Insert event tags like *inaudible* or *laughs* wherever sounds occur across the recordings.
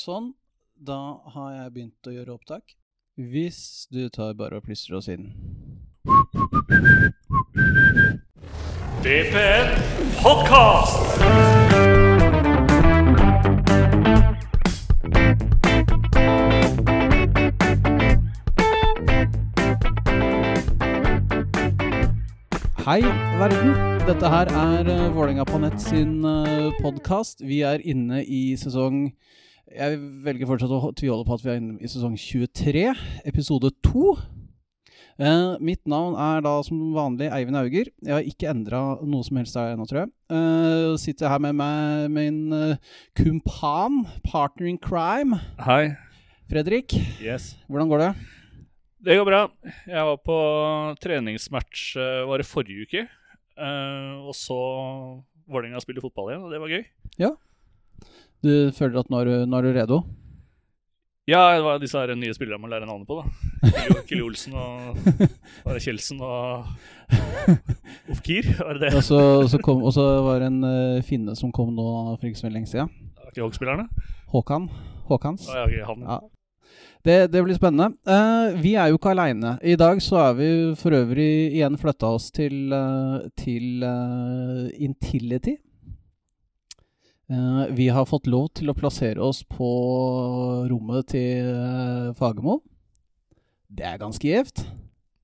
Sånn. Da har jeg begynt å gjøre opptak. Hvis du tar bare og plystrer oss inn. DPN Podcast. Hei, verden. Dette her er uh, Vålerenga på nett sin uh, podkast. Vi er inne i sesong Jeg velger fortsatt å tviholde på at vi er inne i sesong 23, episode 2. Eh, mitt navn er da som vanlig Eivind Auger. Jeg har ikke endra noe som helst ennå, tror jeg. Eh, sitter her med meg, min uh, kumpan, partner in crime, Hei. Fredrik. Yes. Hvordan går det? Det går bra. Jeg var på treningsmatch eh, var det forrige uke. eh, og så Vålerenga spille fotball igjen, og det var gøy. Du føler at nå er du, nå er du redo? Ja, det var disse her nye spillerne man lærer navnet på, da. Kille, *laughs* Olsen og Kjeldsen og *laughs* Ofkir, var det det? Og så, så kom, og så var det en uh, finne som kom nå for ikke så veldig lenge siden. Ikke Hogg-spillerne? Håkan. Håkans. Ja, okay, han. Ja. Det, det blir spennende. Uh, vi er jo ikke aleine. I dag så er vi for øvrig igjen flytta oss til, uh, til Intility. Eh, vi har fått lov til å plassere oss på rommet til uh, Fagermo. Det er ganske gjevt.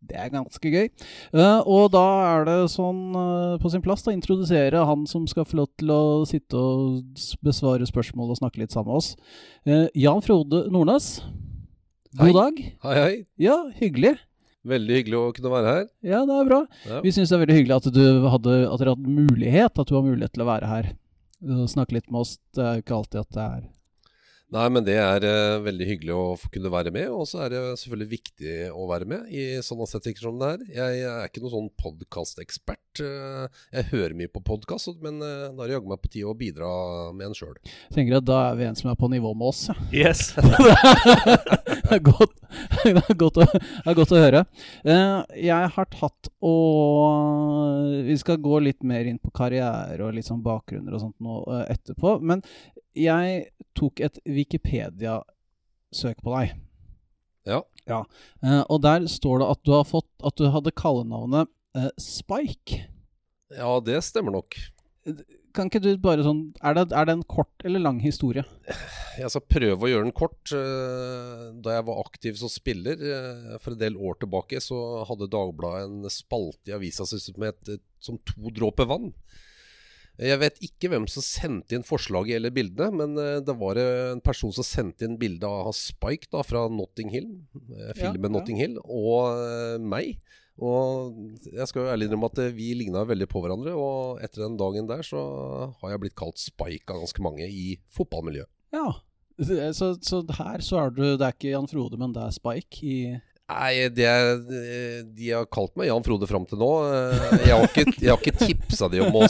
Det er ganske gøy. Eh, og da er det sånn eh, på sin plass å introdusere han som skal få lov til å sitte og besvare spørsmål og snakke litt sammen med oss. Eh, Jan Frode Nordnes. God Hei. dag. Hei, hei. Ja, hyggelig. Veldig hyggelig å kunne være her. Ja, det er bra. Ja. Vi syns det er veldig hyggelig at, du hadde, at dere hadde mulighet, at du har mulighet til å være her. Snakke litt med oss. Det er jo ikke alltid at det er Nei, men det er uh, veldig hyggelig å kunne være med, og så er det selvfølgelig viktig å være med i sånne settinger som det er. Jeg er ikke noen sånn podkastekspert. Eh, jeg hører mye på podkast, men eh, da er det jaggu meg på tide å bidra med en sjøl. tenker at da er vi en som er på nivå med oss, ja. Yes. *laughs* det, er godt, det, er godt å, det er godt å høre. Eh, jeg har tatt og Vi skal gå litt mer inn på karriere og litt sånn bakgrunner og sånt nå eh, etterpå. Men jeg tok et Wikipedia-søk på deg. Ja. Eh, og der står det at du har fått At du hadde kallenavnet eh, Spike. ja, det stemmer nok. Kan ikke du bare sånn Er det, er det en kort eller lang historie? Jeg skal prøve å gjøre den kort. Eh, Da jeg var aktiv som spiller eh, for en del år tilbake, så hadde Dagbladet en spalte i avisa som het 'Som to dråper vann'. Jeg vet ikke hvem som sendte inn forslaget eller bildene, men det var en person som sendte inn bilde av Spike da, fra Notting Hill, filmen Ja, ja. Notting Hill, og meg. Og jeg skal jo ærlig innrømme at eh, vi ligna veldig på hverandre, og etter den dagen der så har jeg blitt kalt Spike av ganske mange i fotballmiljøet. Ja. Så, så her så er du Det er ikke Jan Frode, men det er Spike i Nei, det er, de har kalt meg Jan Frode fram til nå. Eh, Jeg har ikke, jeg har ikke tipsa de om å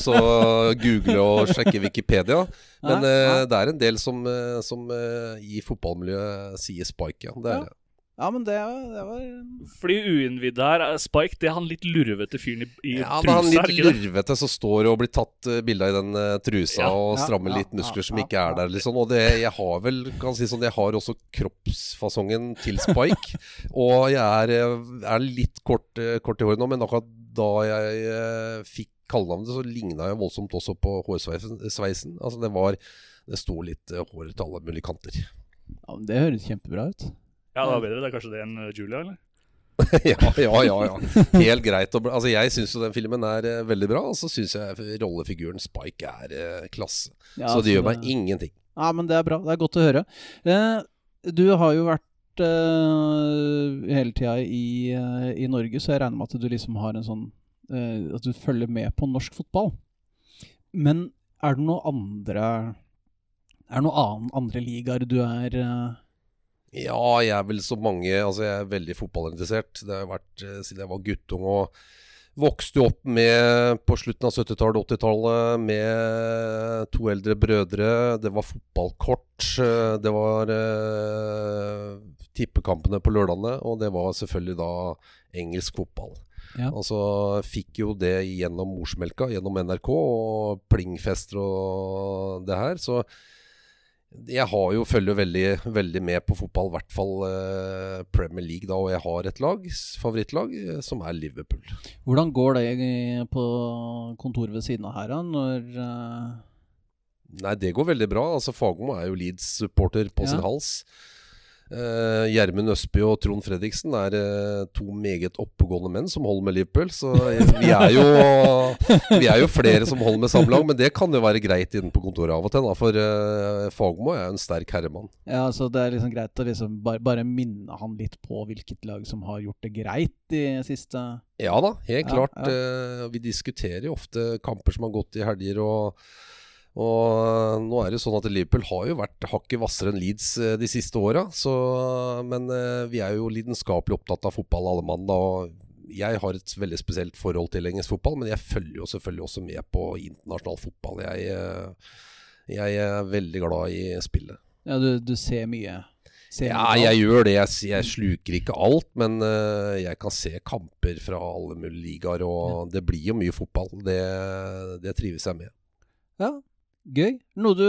google og sjekke Wikipedia. Men Nei, eh, nei. det er en del som, eh, som eh, i fotballmiljøet sier Spike, ja. Det er det. Ja, men det, det var Fordi uinnvidde her, er Spike det er han litt lurvete fyren i, i Ja, trusa? Ja, han er litt lurvete som står og blir tatt uh, bilde av i den uh, trusa Ja, og ja, strammer ja, litt muskler ja, som ja, ikke er der, liksom. Og det, jeg har vel, kan si sånn, jeg har også kroppsfasongen til Spike. *laughs* og jeg er, eh, er litt kort, eh, kort i håret nå, men akkurat da jeg uh, fikk kallenavnet, så ligna jeg voldsomt også på hårsveisen. Altså det var Det sto litt uh, hår til alle mulige kanter. Ja, men Det høres kjempebra ut. Ja, det var bedre. Det er kanskje det enn uh, Julia, eller? *laughs* ja, ja, ja, ja. Helt greit. å bli- Altså, jeg syns jo den filmen er uh, veldig bra, og så syns jeg rollefiguren Spike er uh, klasse. Ja, så det gjør meg det- ingenting. Ja, men det er bra. Det er godt å høre. Uh, du har jo vært eh, hele tida i, eh, i Norge, så jeg regner med at du liksom har en sånn eh, At du følger med på norsk fotball. Men er det noe andre Er det noen annen, andre ligaer du er eh, Ja, jeg er vel så mange Altså, jeg er veldig fotballinteressert. Det har vært eh, siden jeg var guttung og vokste opp med på slutten av 70-tallet, 80-tallet, med to eldre brødre. Det var fotballkort. eh, Det var eh, tippekampene på lørdagene, og det var selvfølgelig da engelsk fotball. Ja. Og så fikk jo det gjennom morsmelka, gjennom NRK og plingfester og det her. Så Jeg har jo følger veldig, veldig med på fotball, i hvert fall eh, Premier League, da. Og jeg har et lag, favorittlag, eh, som er Liverpool. Hvordan går det på kontoret ved siden av her, da? Når eh, Nei, det går veldig bra. Altså Fagermo er jo Leeds-supporter på Ja. sin hals. Eh, uh, Østby og Trond Fredriksen er uh, to meget oppegående menn som holder med Liverpool. Så eh, vi er jo Vi er jo flere som holder med samme lag, men det kan jo være greit inne på kontoret av og til. Da, for uh, Fagmo er jo en sterk herremann. Ja, så det er liksom greit å liksom bare, bare minne han litt på hvilket lag som har gjort det greit de siste Ja da, helt Ja, klart. ja. Eh, vi diskuterer jo ofte kamper som har gått i helger. og og nå er det sånn at Liverpool har jo vært hakket hvassere enn Leeds eh, de siste åra. Men eh, vi er jo lidenskapelig opptatt av fotball alle mann. og Jeg har et veldig spesielt forhold til engelsk fotball, men jeg følger jo selvfølgelig også med på internasjonal fotball. Jeg, eh, jeg er veldig glad i spillet. Ja, du, du ser mye. Ser Ja, mye jeg gjør det. Jeg, jeg sluker ikke alt, men jeg kan se kamper fra alle mulige ligaer, og det blir jo mye fotball. Det, det trives jeg med. Ja, gøy. Noe du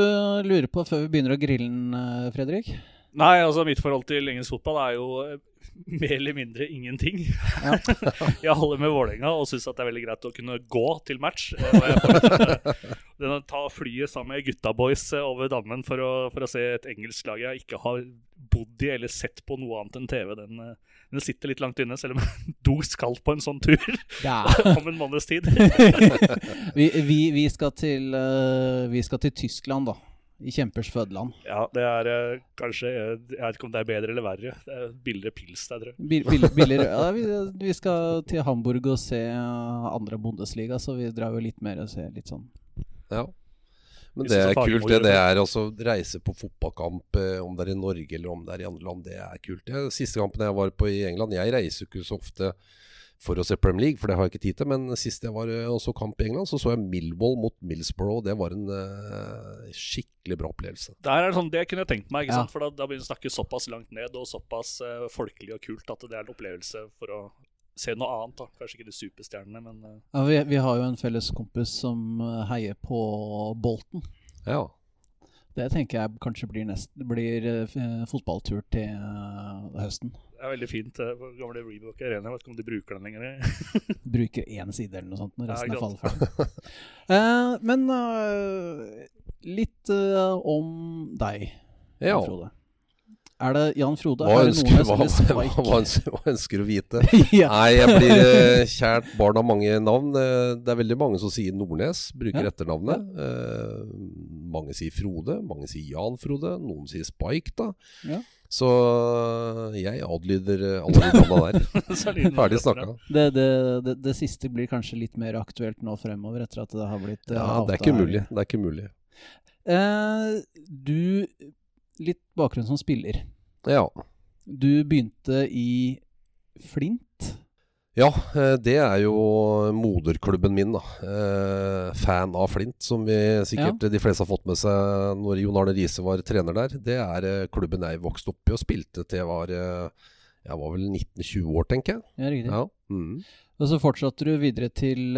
lurer på før vi begynner å grille den, eh, Fredrik? Nei, altså mitt forhold til engelsk fotball er jo *laughs* mer eller mindre ingenting. Ja. *laughs* jeg holder med Vålerenga og syns det er veldig greit å kunne gå til match. Eh, *laughs* den, å ta flyet sammen med gutta boys eh, over dammen for å, for å se et engelsk lag jeg ikke har bodd i eller sett på noe annet enn TV, den, eh, den sitter litt langt inne, selv om du skal på en sånn tur Ja. om en måneds tid. vi, vi, vi, skal til, vi skal til Tyskland, da. I kjempers fødeland. Ja, det er eh, kanskje eh, Jeg vet ikke om det er bedre eller verre. Det er billigere pils der, tror jeg. Bill, bil, billigere. Ja, vi, vi skal til Hamburg og se eh, andre Bundesliga, så vi drar jo litt mer og ser litt sånn Ja. Men det er kult, det. Det det. er altså reise på fotballkamp, eh, om det er i Norge eller om det er i andre land, det er kult. Det, siste kampen jeg var på i England Jeg reiser ikke så ofte for å se Premier League, for det har jeg ikke tid til. Men sist jeg var også og så kamp i England, så så jeg Millwall mot Millsborough. Det var en uh, skikkelig bra opplevelse. Der er det sånn, Det kunne jeg tenkt meg, ikke Ja. sant? for da, da begynner vi å snakke såpass langt ned og såpass uh, folkelig og kult at det er en opplevelse for å se noe annet. da. Kanskje ikke de superstjernene, men uh. ja, vi, vi har jo en felles kompis som eh, heier på Bolten. Ja. Det tenker jeg kanskje blir, nest, blir eh, fotballtur til eh, høsten. Det er veldig fint. eh, gamle Reebok Arena, jeg vet ikke om de bruker den lenger. *laughs* Bruker én side eller noe sånt når Ja, resten er ikke sant. fallferdig. *laughs* Eh, men uh, litt uh, om deg, ja. Jan Frode. Er det Jan Frode? Hva er det ønsker, hva, hva, hva, hva ønsker du å vite? *laughs* ja. Nei, jeg blir uh, kjært barn av mange navn. Det er veldig mange som sier Nordnes, bruker Ja. etternavnet. Uh, mange sier Frode, mange sier Jan Frode, noen sier Spike, da. Ja. Så jeg adlyder eh, alle de navna der. *laughs* Er det Ferdig snakka. Det, det, det, det siste blir kanskje litt mer aktuelt nå fremover, etter at det har blitt eh, Ja, det er ikke mulig. Det er ikke mulig. Eh, du Litt bakgrunn som spiller. Ja. Du begynte i Flint. Ja, eh, det er jo moderklubben min, da. Eh, fan av Flint, som vi sikkert de fleste har fått med seg når Jon Arne Riise var trener der. Det er eh, klubben jeg vokste opp i og spilte til jeg var eh, Jeg var vel 19-20 år, tenker jeg. Ja, riktig. Ja. Mm. Og så fortsatte du videre til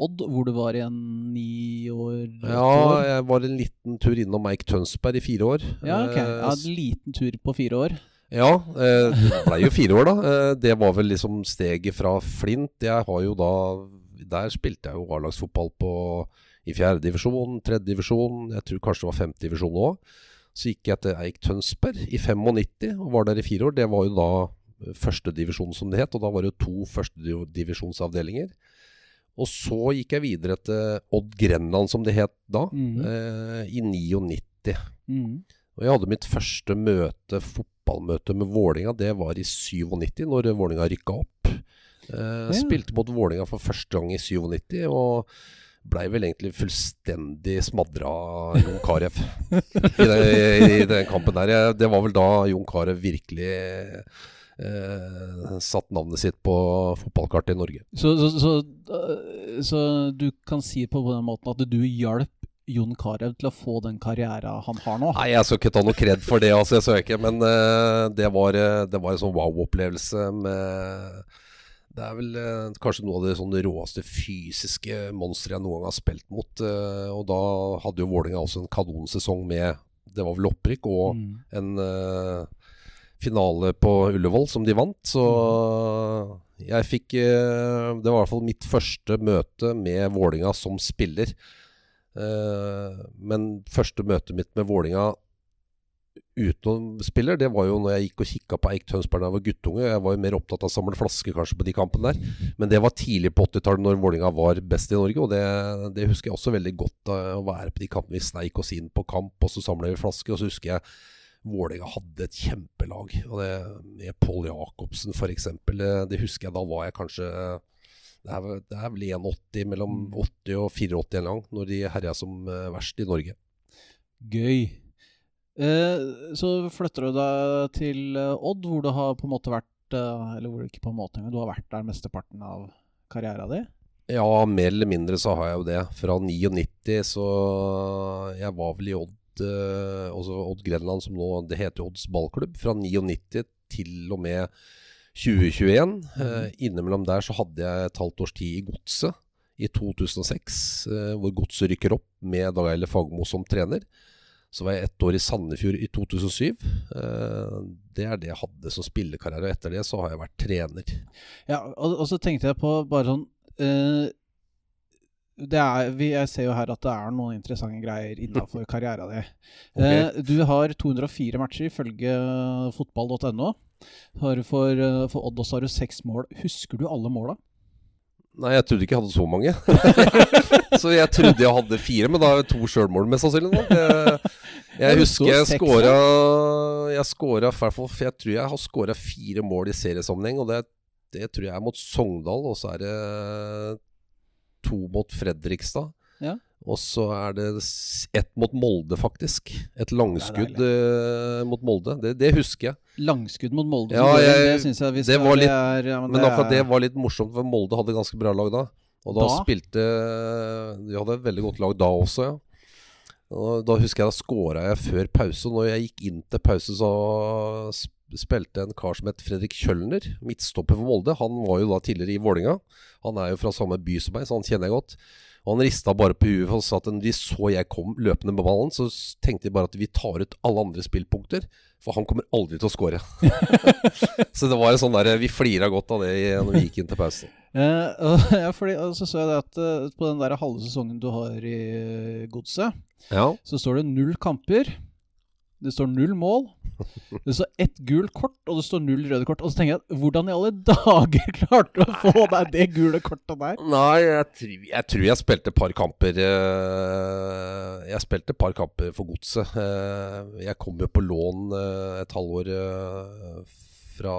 Odd, hvor du var igjen ni år. ja, år. jeg var en liten tur innom Eik Tønsberg i fire år. ja, ok. jeg Ja, en liten tur på fire år. Ja, eh, det ble jo fire år, da. Eh, det var vel liksom steget fra Flint. Jeg har jo da Der spilte jeg jo A-lagsfotball på i tredje divisjon, jeg tror kanskje det var femte divisjon òg. Så gikk jeg til Eik Tønsberg i 95 og var der i fire år. Det var jo da førstedivisjon, som det het. Og da var det jo to førstedivisjonsavdelinger. Og så gikk jeg videre til Odd Grenland, som det het da, mm. eh, i 99. Mm. Og jeg hadde mitt første møte, fotballmøte med Vålinga, det var i 97, når Vålinga rykka opp. Eh, Ja. Spilte mot Vålinga for første gang i 97, og blei vel egentlig fullstendig smadra av Jon Carew i, den- i den kampen der. Det var vel da Jon Carew virkelig eh, satt navnet sitt på fotballkartet i Norge. Så, så, så, så du kan si på den måten at du hjalp Jon Carew til å få den karrieren han har nå? Nei, jeg skal ikke ta noe kred for det, altså, jeg skal ikke. Men uh, det, var, eh, det var en sånn wow-opplevelse med Det er vel uh, kanskje noe av det sånn råeste fysiske monsteret jeg noen gang har spilt mot. Uh, og da hadde jo Vålerenga også en kanonsesong med Det var vel opprykk og Mm. en finale på Ullevål som de vant. Så jeg fikk Det var i hvert fall mitt første møte med Vålinga som spiller. Eh, men første møtet mitt med Vålinga utenom spiller, det var jo når jeg gikk og kikka på Eik Tønsberg da jeg var guttunge. Jeg var jo mer opptatt av å samle flasker kanskje på de kampene der. Men det var tidlig på 80-tallet, når Vålinga var best i Norge. Og det, det husker jeg også veldig godt, å være på de kampene. Vi sneik oss inn på kamp, og så samla vi flasker. Og så husker jeg Vålerenga hadde et kjempelag. Og det, med Pål Jacobsen f.eks. Det, det husker jeg da var jeg kanskje Det er, det er vel 1,80 mellom 80 og 84 en gang, når de herja som eh, verst i Norge. Gøy. Eh, så flytter du deg til eh, Odd, hvor du har på en måte vært eh, Eller hvor du ikke på en måte engang, du har vært der mesteparten av karrieren din? Ja, mer eller mindre så har jeg jo det. Fra 99 så Jeg var vel i Odd Odd Grenland, som nå det heter Odds ballklubb. Fra 99 til og med 2021. Eh, innimellom der så hadde jeg et halvt års tid i Godset i 2006, eh, hvor Godset rykker opp med Dag Eile Fagermo som trener. Så var jeg ett år i Sandefjord i 2007. Eh, det er det jeg hadde som spillekarriere. Og etter det så har jeg vært trener. Ja, og, og så tenkte jeg på bare sånn uh, det er, vi, Jeg ser jo her at det er noen interessante greier innafor *laughs* karrieren din. okay. uh, du har 204 matcher ifølge fotball.no. Har For, eh, for Odd også har du seks mål. Husker du alle måla? Nei, jeg trodde ikke jeg hadde så mange. *laughs* så jeg trodde jeg hadde fire, men da er det to sjølmål mest sannsynlig. Jeg, jeg husker jeg scora Jeg fall jeg tror jeg har scora fire mål i seriesammenheng, og det, det tror jeg er mot Sogndal, og så er det to mot Fredrikstad. Ja. Og så er det ett mot Molde, faktisk. Et langskudd eh, mot Molde. Det, det husker jeg. Langskudd mot Molde. Ja, jeg, det- det syns jeg vi det skal var litt- er, ja, men Men akkurat det var litt morsomt, for Molde hadde ganske bra lag da. Og da, Da? spilte De hadde et veldig godt lag da også, ja. Og da husker jeg da skåra jeg før pause. Og når jeg gikk inn til pause, så spilte en kar som het Fredrik Kjølner, midtstopper for Molde. Han var jo da tidligere i Vålinga. Han er jo fra samme by som meg, så han kjenner jeg godt. Og han rista bare på huet og sa at de så jeg kom løpende med ballen, så tenkte de bare at vi tar ut alle andre spillpunkter, for han kommer aldri til å score. *laughs* så det var en sånn der, vi flira godt av det når vi gikk inn til pausen. Eh, *laughs* ja, fordi, og så så jeg det at eh, på den der halve sesongen du har i eh, Godset, Ja. så står det null kamper. Det står null mål. Det står ett gult kort, og det står null røde kort. Og så tenker jeg, hvordan i alle *laughs* dager klarte du å få deg det gule kortet der? Nei, jeg, tror- jeg tror jeg spilte et par kamper eh, Jeg spilte et par kamper for Godset. Eh, jeg kom jo på lån eh, et halvår fra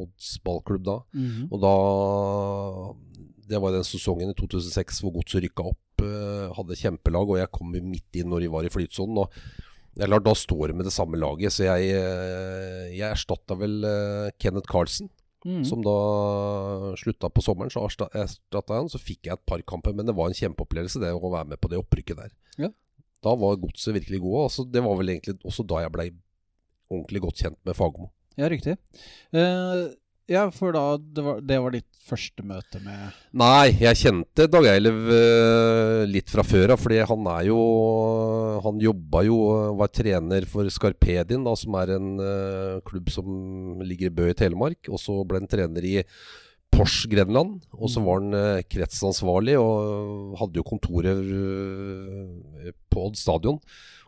Odds ballklubb da. Mhm. Og da Det var den sesongen i 2006 hvor Godset rykka opp. hadde kjempelag, og jeg kom midt inn når de var i flytsonen. Og eller, da står det med det samme laget, så jeg, eh, jeg erstatta vel eh, Kenneth Carlsen Mm. som da slutta på sommeren. Så erstatta jeg han, så fikk jeg et par kamper. Men det var en kjempeopplevelse det å være med på det opprykket der. Ja. Da var godset virkelig gode. Altså, det var vel egentlig også da jeg blei ordentlig godt kjent med Fagermo. Ja, riktig. Eh, ja, for da det var, det var ditt første møte med Nei, jeg kjente Dag Eilev eh, litt fra før av, fordi han er jo Han jobba jo, var trener for Skarpedin, da, som er en uh, klubb som ligger i Bø i Telemark. Og så ble han trener i Pors Grenland, og så var han uh, kretsansvarlig og hadde jo kontorer på Odd stadion.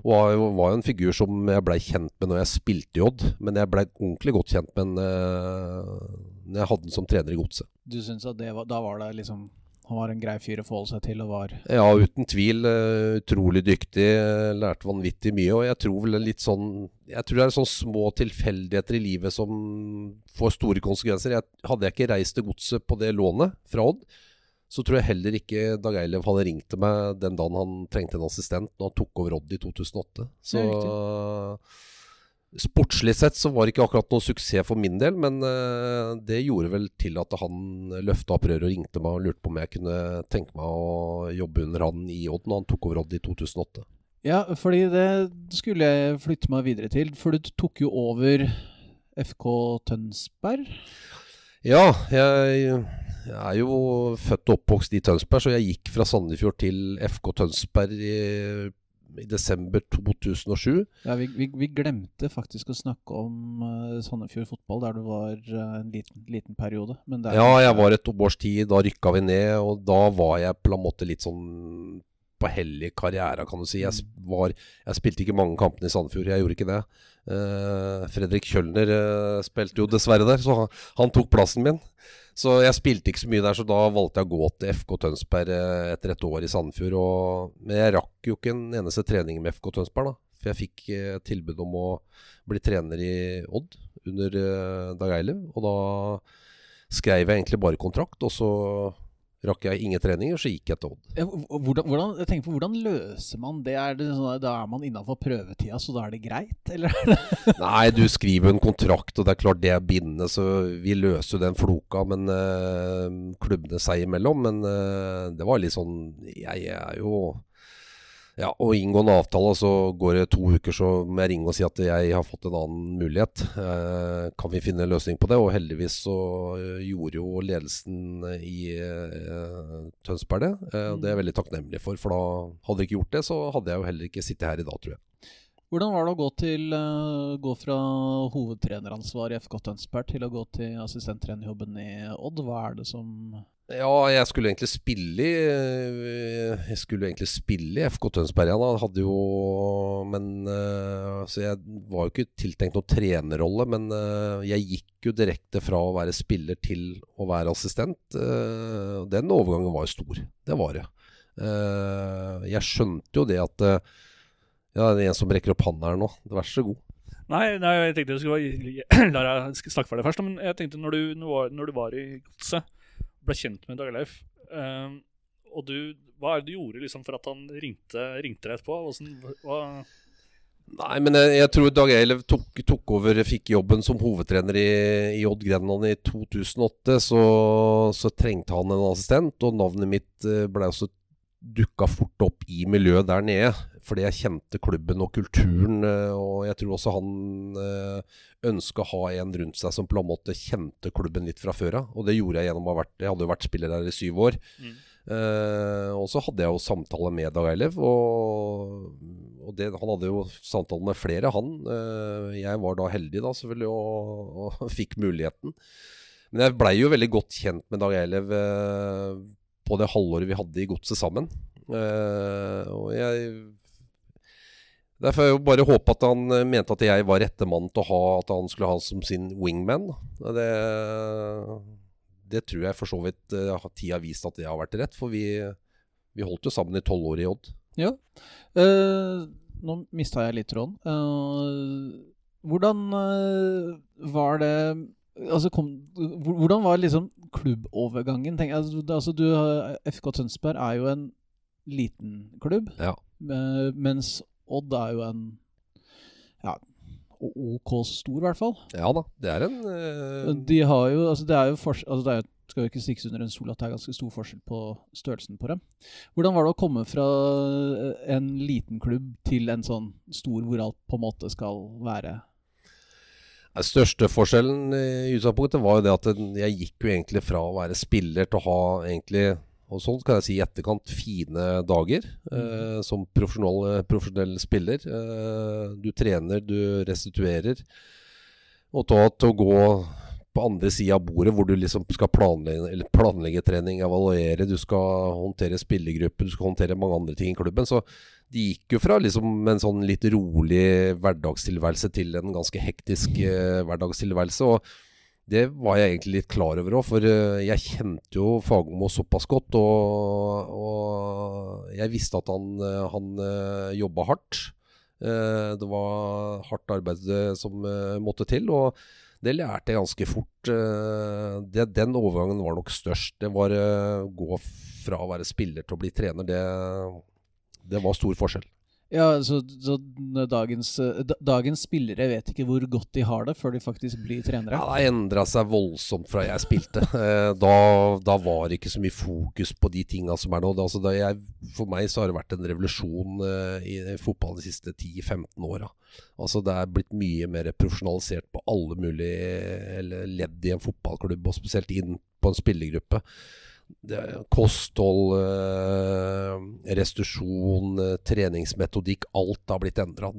Og var jo, en figur som jeg blei kjent med når jeg spilte i Odd, men jeg blei ordentlig godt kjent med den eh, når jeg hadde den som trener i Godset. Du syns at det var, da var det liksom Han var en grei fyr å forholde seg til og var Ja, uten tvil. eh, utrolig dyktig. eh, Lærte vanvittig mye. Og jeg tror vel litt sånn Jeg tror det er sånn små tilfeldigheter i livet som får store konsekvenser. Jeg, hadde jeg ikke reist til godset på det lånet fra Odd, så tror jeg heller ikke Dag Eilev hadde ringt til meg den dagen han trengte en assistent, når han tok over Odd i 2008. Så Sportslig sett så var det ikke akkurat noen suksess for min del, men eh, det gjorde vel til at han løfta opp røret og ringte meg og lurte på om jeg kunne tenke meg å jobbe under han i Odd når han tok over Odd i 2008. Ja, fordi det skulle jeg flytte meg videre til. For du tok jo over FK Tønsberg. Ja, jeg, jeg er jo født og oppvokst i Tønsberg, så jeg gikk fra Sandefjord til FK Tønsberg i, i desember 2007. Ja, vi, vi, vi, glemte faktisk å snakke om uh, Sandefjord fotball, der du var uh, en liten, liten periode. ja, jeg var et års tid. Da rykka vi ned, og da var jeg på en måte litt sånn på hellig karriere, kan du si. Jeg, mm. var, jeg spilte ikke mange kampene i Sandefjord, jeg gjorde ikke det. Uh, Fredrik Kjølner spilte jo dessverre der, så han, han tok plassen min. Så jeg spilte ikke så mye der, så da valgte jeg å gå til FK Tønsberg eh, etter et år i Sandefjord. Og, men jeg rakk jo ikke en eneste trening med FK Tønsberg, da. For jeg fikk eh, tilbud om å bli trener i Odd under eh, Dag Eilev. Og da skrev jeg egentlig bare kontrakt, og så rakk jeg ingen treninger, så gikk jeg til Odd. Ja, hvordan, hvordan, jeg tenker på, hvordan løser man det? Er det sånn, da er man innafor prøvetida, så da er det greit? Eller? *laughs* Nei, du skriver en kontrakt, og det er klart det er bindende, så vi løser jo den floka. Men øh, klubbene seg imellom. Men øh, det var litt sånn Jeg, jeg er jo ja, og inngå en avtale, så går det to uker, så må jeg ringe og si at jeg har fått en annen mulighet. Eh, kan vi finne en løsning på det? Og heldigvis så eh, gjorde jo ledelsen i eh, Tønsberg det. Eh, det er jeg veldig takknemlig for, for da hadde de ikke gjort det, så hadde jeg jo heller ikke sittet her i dag, tror jeg. Hvordan var det å gå, til, uh, gå fra hovedtreneransvar i FK Tønsberg til å gå til assistenttrenerjobben i Odd? Hva er det som ja, jeg skulle egentlig spille i eh, Jeg skulle egentlig spille i FK Tønsberg igjen. Hadde jo Men uh, Så jeg var jo ikke tiltenkt noen trenerrolle, men uh, jeg gikk jo direkte fra å være spiller til å være assistent. Den overgangen var jo stor. Det var det. jeg skjønte jo det at Ja, det er en som rekker opp hånda her nå. Vær så god. Nei, nei, jeg tenkte du skulle *clears throat* la deg snakke for deg først. Men jeg tenkte når du, når du var i godset ble kjent med Dag Leif. Uh, og du, hva er det du gjorde liksom, for at han ringte, ringte deg etterpå? Hvordan, Nei, men jeg, jeg tror Dag Eilev tok, tok, over, fikk jobben som hovedtrener i, i Odd Grenland i 2008. Så, så, trengte han en assistent, og navnet mitt eh, ble også dukka fort opp i miljøet der nede. Fordi jeg kjente klubben og kulturen, eh, og jeg tror også han eh, ønska å ha en rundt seg som på en måte kjente klubben litt fra før av. Og det gjorde jeg gjennom å ha vært Jeg hadde jo vært spiller der i syv år. Mm. Uh, og så hadde jeg jo samtale med Dag Eilev, og, og det, han hadde jo samtale med flere, han. Uh, jeg var da heldig, da, selvfølgelig, og, og *laughs* fikk muligheten. Men jeg blei jo veldig godt kjent med Dag Eilev uh, på det halvåret vi hadde i godset sammen. og jeg Derfor jeg bare håpe at han eh, mente at jeg var rette mann til å ha At han skulle ha som sin wingman. Det, det tror jeg for så vidt uh, tida har vist at det har vært rett. For vi, vi holdt jo sammen i tolv år i Odd. Ja. Uh, nå mista jeg litt tråden. Uh, hvordan var det Altså, kom, hvordan var liksom klubbovergangen? Tenk, altså, altså, du, FK Tønsberg er jo en liten klubb, ja. mens Odd er jo en ja, OK stor, i hvert fall. Ja da, det er en uh... De har jo Altså, det er jo altså det er, skal jo ikke stikkes under en sol at det er ganske stor forskjell på størrelsen på dem. Hvordan var det å komme fra eh, en liten klubb til en sånn stor hvor alt på en måte skal være den største forskjellen i utgangspunktet var jo det at jeg gikk jo egentlig fra å være spiller til å ha egentlig og sånn kan jeg si i etterkant fine dager mm. eh, som profesjonell, profesjonell spiller. Eh, du trener, du restituerer. Og ta til å gå på andre sida av bordet, hvor du liksom skal planlegge, planlegge, trening, evaluere, du skal håndtere spillergruppe, du skal håndtere mange andre ting i klubben. Så de gikk jo fra liksom en sånn litt rolig hverdagstilværelse til en ganske hektisk eh, hverdagstilværelse. og det var jeg egentlig litt klar over òg, for eh, jeg kjente jo Fagermo såpass godt. Og, og, jeg visste at han, eh, han eh, jobba hardt. Det var hardt arbeid som måtte til. og det lærte jeg ganske fort. Det, den overgangen var nok størst. Det var å gå fra å være spiller til å bli trener. Det, det var stor forskjell. Ja, så, så dagens, eh, dagens, spillere vet ikke hvor godt de har det før de faktisk blir trenere? Ja, Det har endra seg voldsomt fra jeg spilte. *laughs* Eh, da, da, var det ikke så mye fokus på de tinga som er nå. Altså, jeg, for meg så har det vært en revolusjon eh, i fotballen de siste 10-15 åra. Altså, det er blitt mye mer profesjonalisert på alle mulige ledd i en fotballklubb, og spesielt inn på en spillergruppe. Det, kosthold, eh, restitusjon, eh, treningsmetodikk. Alt har blitt endra.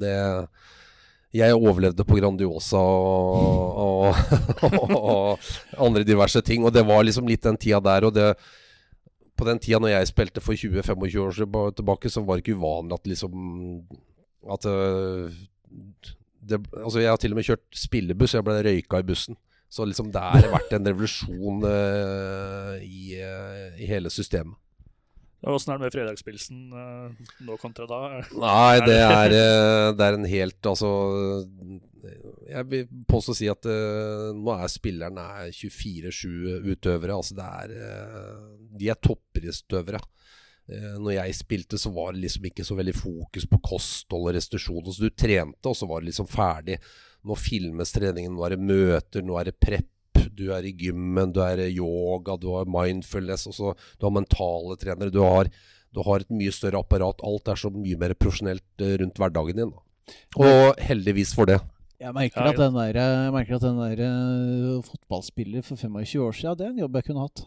Jeg overlevde på Grandiosa og, og, og, andre diverse ting. Og det var liksom litt den tida der. Og det, på den tida når jeg spilte for 20-25 år tilbake, så var det ikke uvanlig at liksom At det, Altså, jeg har til og med kjørt spillebuss. Jeg ble røyka i bussen. Så liksom det har vært en revolusjon uh, i, uh, i, hele systemet. Åssen er det med fredagspilsen uh, nå kontra da? Nei, det er, det er en helt Altså Jeg vil påstå å si at nå er spillerne 24-7 utøvere. Altså det er De er toppidrettsutøvere. Når jeg spilte, så var det liksom ikke så veldig fokus på kosthold og restitusjon. Så du trente, og så var det liksom ferdig. Nå filmes treningen, nå er det møter, nå er det prep. Du er i gymmen, du er i yoga, du har mindfulness, også, du har mentale trenere. Du har, du har, et mye større apparat. Alt er så mye mer profesjonelt eh, rundt hverdagen din. Og heldigvis for det. Jeg merker at den der, jeg merker at den der uh, fotballspiller for 25 år siden, det er en jobb jeg kunne hatt.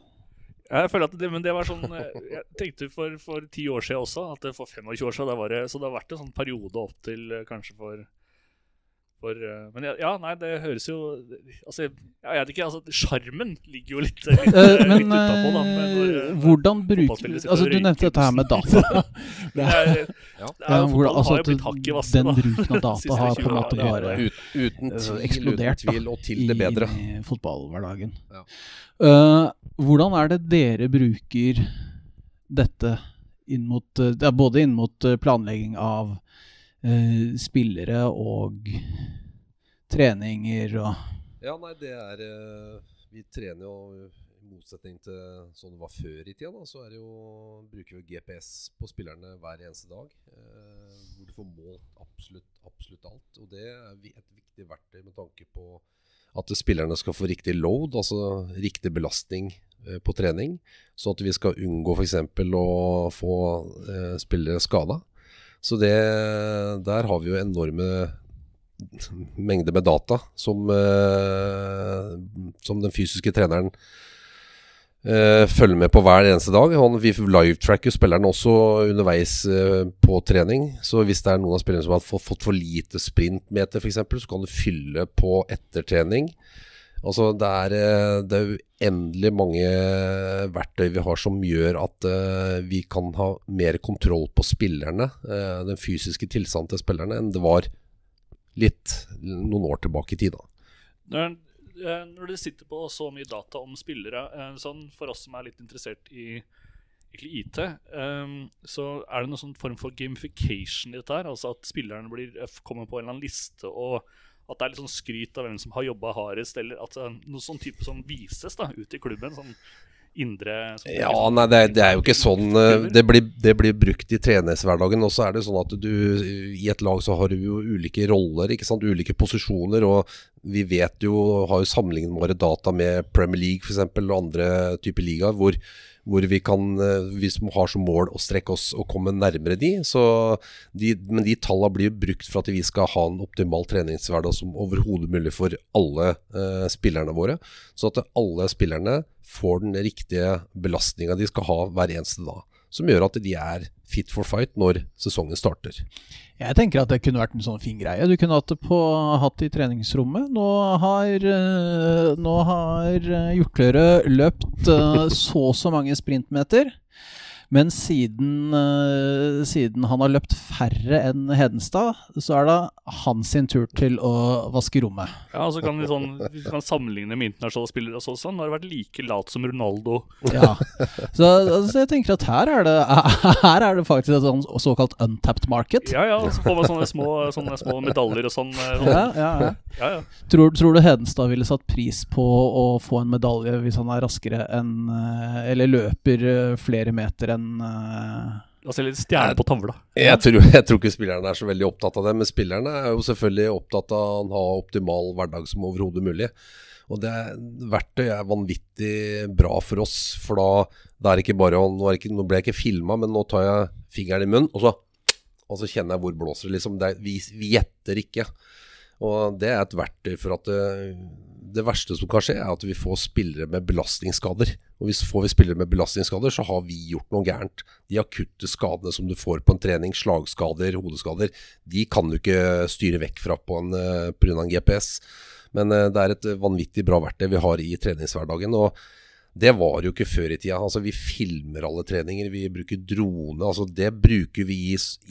Jeg føler at det, men det var sånn eh, Jeg tenkte for, ti 10 år siden også, at for 25 år siden, var det, så det har vært en sånn periode opp til kanskje for for, uh, men ja, nei, det høres jo Altså, jeg vet ikke. altså Sjarmen ligger jo litt, *laughs* litt, uh, men, litt utapå, da. Men når, uh, hvordan bruker Altså, du nevnte dette her med data. *laughs* det er, ja. det er, hvor, altså, har blitt hakk i vassen. Den bruken av *laughs* data har på en måte bare Ut, uten tvil, eksplodert uten tvil, og til det bedre. i fotballhverdagen. Ja. hvordan er det dere bruker dette inn mot Både inn mot planlegging av uh, spillere og treninger og Ja, nei, det er uh, Vi trener jo i motsetning til sånn det var før i tida, da, så er det jo, bruker vi GPS på spillerne hver eneste dag. Uh, hvor du får målt absolutt, absolutt alt. Og det er et viktig verktøy med tanke på at spillerne skal få riktig load, altså riktig belastning på trening. Så at vi skal unngå f.eks. å få eh, spillere skada. Så det, der har vi jo enorme mengder med data som, eh, som den fysiske treneren eh, følger med på hver eneste dag. Han, vi livetracker spilleren også underveis eh, på trening. Så hvis det er noen av spillerne som har fått for lite sprintmeter f.eks., så kan du fylle på etter trening. Altså, det er, eh, det er uendelig mange verktøy vi har som gjør at uh, vi kan ha mer kontroll på spillerne, uh, den fysiske tilstanden til spillerne, enn det var litt noen år tilbake i tid. Når, når du sitter på så mye data om spillere, sånn for oss som er litt interessert i IT, um, så er det noen sånn form for gamification i dette her? Altså at spillerne blir, kommer på en eller annen liste og at det er litt sånn skryt av hvem som har jobba hardest, eller at det er noe sånn type som vises da, ut i klubben. sånn indre Ja, nei, det er, det er, jo ikke sånn eh, det blir, det blir brukt i treningshverdagen. Og så er det sånn at du i et lag så har du jo ulike roller, ikke sant, ulike posisjoner. Og vi vet jo, har jo sammenlignbare data med Premier League f.eks. og andre typer ligaer, hvor hvor vi kan, hvis vi har som mål å strekke oss og komme nærmere de. de men de tallene blir brukt for at vi skal ha en optimal treningshverdag som overhodet mulig for alle eh, spillerne våre. Så at alle spillerne får den riktige belastninga de skal ha hver eneste dag. Som gjør at de er fit for fight når sesongen starter. Jeg tenker at det kunne vært en sånn fin greie. Du kunne hatt det på, hatt i treningsrommet. Nå har, eh, nå har Hjortøret løpt eh, så og så mange sprintmeter. Men siden, uh, siden, han har løpt færre enn Hedenstad, så er det hans sin tur til å vaske rommet. Ja, så kan vi, sånn, vi kan sammenligne med internasjonale spillere og sånn. Har det vært like lat som Ronaldo. Ja, Så altså, jeg tenker at her er det, *laughs* her er det faktisk et sånn såkalt untapped market. Ja, ja, så får man sånne små, sånne små medaljer og sånn. sånn. Ja, ja, ja. ja, ja. Tror, tror, du Hedenstad ville satt pris på å få en medalje hvis han er raskere enn eh, Eller løper eh, flere meter enn en uh... La oss se litt stjerne på tavla. Jeg tror, jeg tror ikke spillerne er så veldig opptatt av det. Men spillerne er jo selvfølgelig opptatt av å ha optimal hverdag som overhodet mulig. Og det verktøy er vanvittig bra for oss. For da, det er ikke bare Nå, ikke, nå ble jeg ikke filma, men nå tar jeg fingeren i munnen, og så, og så kjenner jeg hvor blåser det. Liksom, vi, vi gjetter ikke. Og det er et verktøy for at uh, det verste som kan skje, er at vi får spillere med belastningsskader. Og hvis får vi spillere med belastningsskader, så har vi gjort noe gærent. De akutte skadene som du får på en trening, slagskader, hodeskader, de kan du ikke styre vekk fra på en, uh, pga. en GPS. Men uh, det er et vanvittig bra verktøy vi har i treningshverdagen. og det var jo ikke før i tida. Altså, vi filmer alle treninger, vi bruker drone. Altså, det bruker vi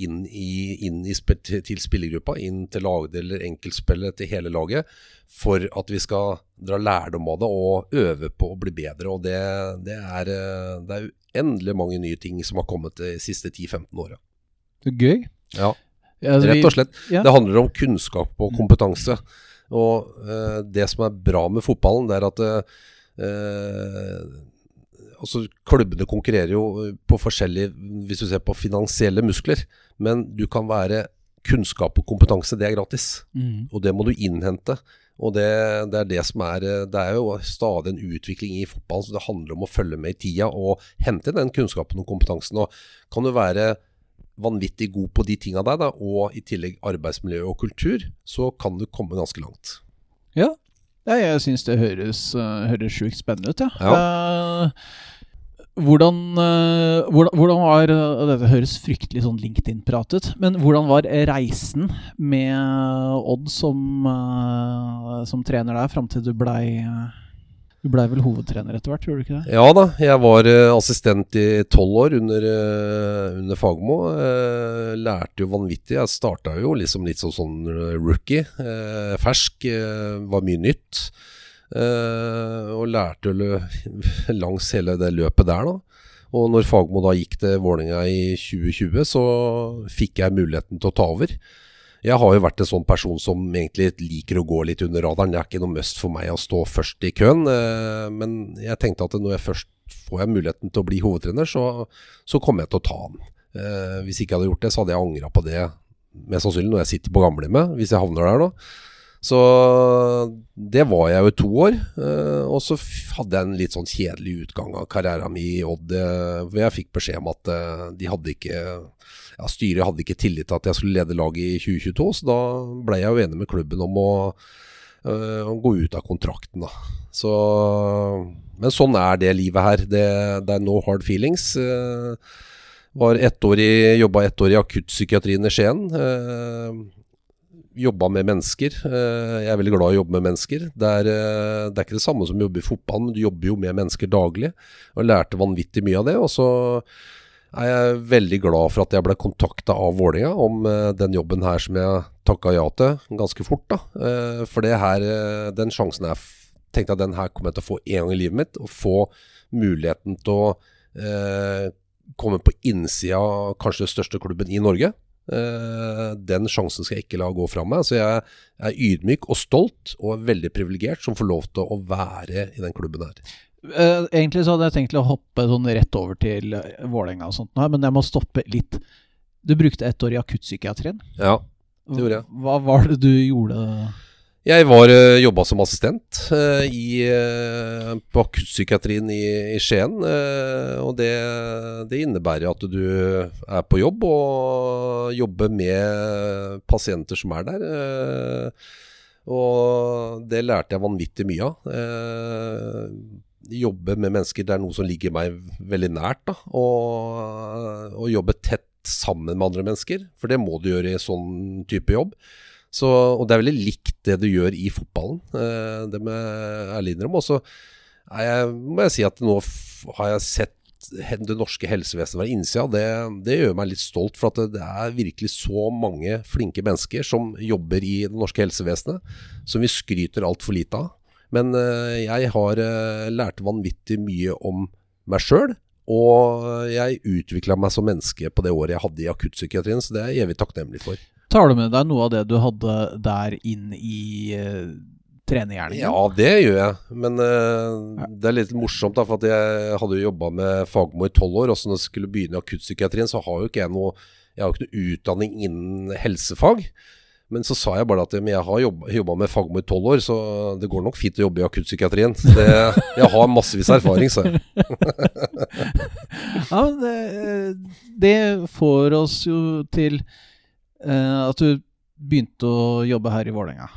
inn, i, inn i, til spillergruppa, inn til lagdeler, eller enkeltspillet til hele laget, for at vi skal dra lærdom av det og øve på å bli bedre. Og det, det er, eh, det er uendelig mange nye ting som har kommet de siste 10-15 åra. Gøy. Ja, rett og slett. Det handler om kunnskap og kompetanse. Og uh, det som er bra med fotballen, det er at uh, altså Klubbene konkurrerer jo på forskjellige Hvis du ser på finansielle muskler. Men du kan være kunnskap og kompetanse, det er gratis. Mm. Og det må du innhente. Og det, det, er det som er Det er jo stadig en utvikling i fotball, så det handler om å følge med i tida og hente den kunnskapen og kompetansen. Og kan du være vanvittig god på de tinga der, da, og i tillegg arbeidsmiljø og kultur, så kan du komme ganske langt. Ja, ja, jeg syns det høres, uh, høres sjukt spennende ut, ja. Ja. Uh, hvordan, uh, hvordan, hvordan, var Dette høres fryktelig sånn LinkedIn-pratet, men hvordan var reisen med Odd som, som trener der, fram til du blei du blei vel hovedtrener etter hvert, gjorde du ikke det? Ja da, jeg var uh, assistent i tolv år under, uh, under Fagermo. Uh, lærte jo vanvittig. Jeg starta jo liksom litt som sånn rookie. fersk. var mye nytt. og lærte jo langs hele det løpet der, da. Og når Fagmo da gikk til Vålerenga i 2020, så fikk jeg muligheten til å ta over. Jeg har jo vært en sånn person som egentlig liker å gå litt under radaren. Det er ikke noe must for meg å stå først i køen. Eh, men jeg tenkte at når jeg først får jeg muligheten til å bli hovedtrener, så, så kommer jeg til å ta den. Eh, hvis ikke jeg hadde gjort det, så hadde jeg angra på det mest sannsynlig når jeg sitter på gamlehjemmet, hvis jeg havner der nå. Så det var jeg jo i to år. Eh, og så hadde jeg en litt sånn kjedelig utgang av karrieren min i Odd. Jeg fikk beskjed om at de hadde ikke ja, styret hadde ikke tillit til at jeg skulle lede laget i 2022, så da ble jeg jo enig med klubben om å, øh, å gå ut av kontrakten. Da. Så, men sånn er det livet her. Det, det er no hard feelings. Uh, var ett år i, jobba ett år i akuttpsykiatrien i Skien. Uh, jobba med mennesker. Jeg er veldig glad i å jobbe med mennesker. Det er, det er ikke det samme som å jobbe i fotball, men du jobber jo med mennesker daglig. Og lærte vanvittig mye av det. Og så er jeg veldig glad for at jeg ble kontakta av Vålinga om uh, den jobben her som jeg takka ja til ganske fort. da. Uh, for det her, uh, den sjansen jeg tenkte at den her kommer jeg til å få en gang i livet mitt. Å få muligheten til å komme på innsida av kanskje den største klubben i Norge. den sjansen skal jeg ikke la gå fra meg. Så jeg er ydmyk og stolt og veldig privilegert som får lov til å være i den klubben her. Uh, egentlig så hadde jeg tenkt å hoppe sånn rett over til uh, Vålerenga og sånt, men jeg må stoppe litt. Du brukte ett år i akuttpsykiatrien. Ja, det gjorde jeg. Hva var det du gjorde? Jeg var uh, jobba som assistent i, på akuttpsykiatrien i, i Skien. og det, det, innebærer at du er på jobb og jobber med pasienter som er der. og det lærte jeg vanvittig mye av jobbe med mennesker, det er noe som ligger meg veldig nært. da, Og, og jobbe tett sammen med andre mennesker, for det må du gjøre i sånn type jobb. Så, og det er veldig likt det du gjør i fotballen, eh, det må jeg ærlig innrømme. Og så må jeg si at nå har jeg sett det norske helsevesenet være innsida. Det, det, gjør meg litt stolt, for at det er virkelig så mange flinke mennesker som jobber i det norske helsevesenet, som vi skryter altfor lite av. Men eh, jeg har eh, lært vanvittig mye om meg sjøl. Og jeg utvikla meg som menneske på det året jeg hadde i akuttpsykiatrien, så det er jeg evig takknemlig for. Tar du med deg noe av det du hadde der inn i uh, trenergjerningen? Ja, det gjør jeg. Men uh, det er litt morsomt, da, for jeg hadde jo jobba med Fagermo i tolv år. Og så når jeg skulle begynne i akuttpsykiatrien, så har jo ikke jeg noe Jeg har jo ikke noe utdanning innen helsefag. Men så sa jeg bare at jeg har jobba med Fagmo i tolv år, så det går nok fint å jobbe i akuttpsykiatrien. Jeg har massevis av erfaring, sa jeg. *laughs* ja, det, det, får oss jo til uh, at du begynte å jobbe her i Vålerenga.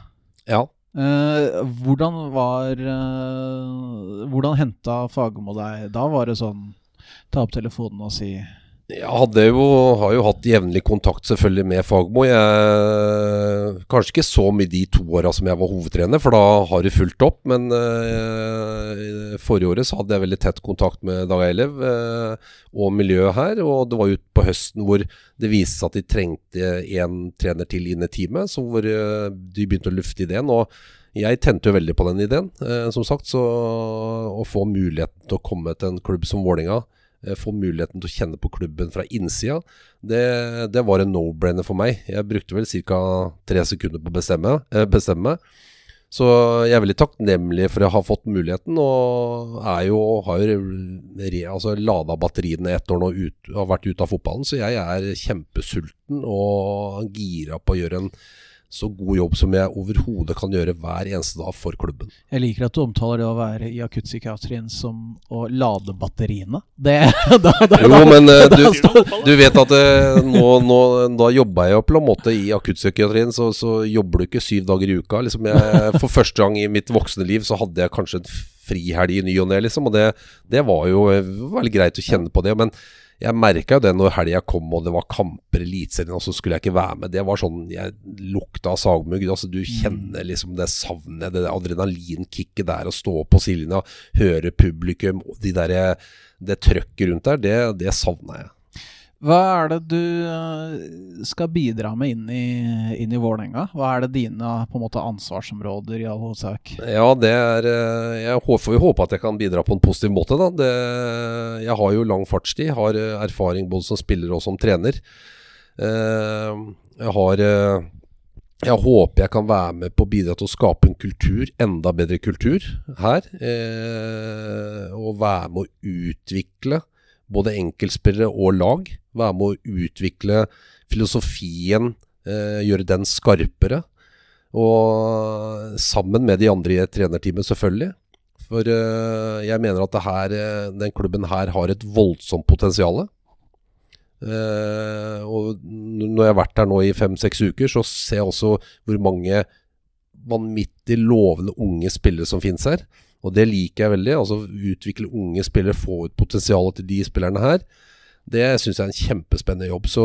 Ja. Uh, hvordan var uh, Hvordan henta Fagermo deg? Da var det sånn ta opp telefonen og si Jeg jo, har jo hatt jevnlig kontakt selvfølgelig med Fagmo. Jeg, kanskje ikke så mye de to åra som jeg var hovedtrener, for da har det fulgt opp. Men eh, forrige året så hadde jeg veldig tett kontakt med Dag Eilev eh, og miljøet her. Og det var utpå høsten hvor det viste seg at de trengte en trener til inn i teamet. Så hvor eh, de begynte å lufte ideen. og jeg tente jo veldig på den ideen, som sagt. Så å få muligheten til å komme til en klubb som Vålinga Eh, få muligheten til å kjenne på klubben fra innsida, det, det var en no-brainer for meg. Jeg brukte vel ca. tre sekunder på å bestemme, eh, bestemme. Så jeg er veldig takknemlig for å ha fått muligheten, og er jo, har jo altså, lada batteriene ett år nå ut, har vært ute av fotballen. Så jeg er kjempesulten og gira på å gjøre en så god jobb som jeg overhodet kan gjøre hver eneste dag for klubben. Jeg liker at du omtaler det å være i akuttpsykiatrien som å lade batteriene. Det, *laughs* da, da, jo, men da, du, du, vet at uh, nå, nå, da jobber jeg jo på en måte i akuttpsykiatrien, så, så, jobber du ikke syv dager i uka. Liksom jeg, for første gang i mitt voksne liv så hadde jeg kanskje en frihelg i ny og ne, liksom. Og det, det var jo veldig greit å kjenne på det. men jeg merka jo det når helga kom og det var kamper i Eliteserien, og så skulle jeg ikke være med. Det var sånn Jeg lukta sagmugg. Altså, du mm. kjenner liksom det savnet, det adrenalinkicket der å stå på sidelinja, høre publikum, de der, det trøkket rundt der, det, det savna jeg. Hva er det du eh, skal bidra med inn i, inn i Vålerenga? Hva er det dine på en måte ansvarsområder i all hovedsak? Ja, det er eh, Jeg får jo håpe at jeg kan bidra på en positiv måte, da. Det, jeg har jo lang fartstid. Har eh, erfaring både som spiller og som trener. Jeg har jeg håper jeg kan være med på å bidra til å skape en kultur, enda bedre kultur, her. og være med å utvikle både enkeltspillere og lag. Være med å utvikle filosofien, eh, gjøre den skarpere. Og sammen med de andre i trenerteamet, selvfølgelig. For eh, jeg mener at her, eh, den klubben her har et voldsomt potensial. Og når jeg har vært her nå i fem-seks uker, så ser jeg også hvor mange vanvittig lovende unge spillere som finnes her. Og det liker jeg veldig. Altså Utvikle unge spillere, få ut potensialet til de spillerne her. Det syns jeg er en kjempespennende jobb. Så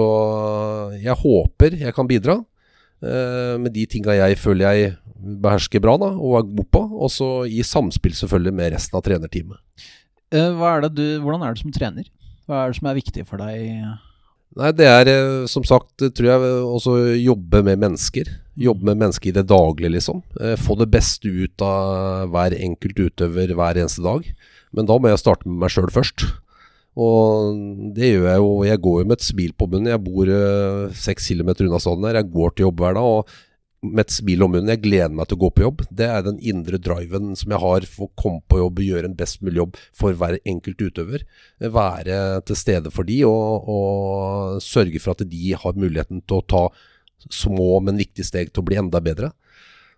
jeg håper jeg kan bidra eh, med de tinga jeg føler jeg behersker bra da, og er god på. Og så i samspill selvfølgelig med resten av trenerteamet. Eh, er du, hvordan er du som trener? Hva er det som er viktig for deg? Nei, det er eh, som sagt, tror jeg, også jobbe med mennesker. Jobbe med mennesker i det daglige, liksom. Eh, få det beste ut av hver enkelt utøver hver eneste dag. Men da må jeg starte med meg sjøl først. Og det gjør jeg jo. Jeg går jo med et smil på munnen. Jeg bor eh, seks kilometer unna staden her. Jeg går til jobb hver dag. og med et smil om munnen. Jeg gleder meg til å gå på jobb. Det er den indre driven som jeg har for å komme på jobb og gjøre en best mulig jobb for hver enkelt utøver. Være til stede for de og, og sørge for at de har muligheten til å ta små, men viktige steg til å bli enda bedre.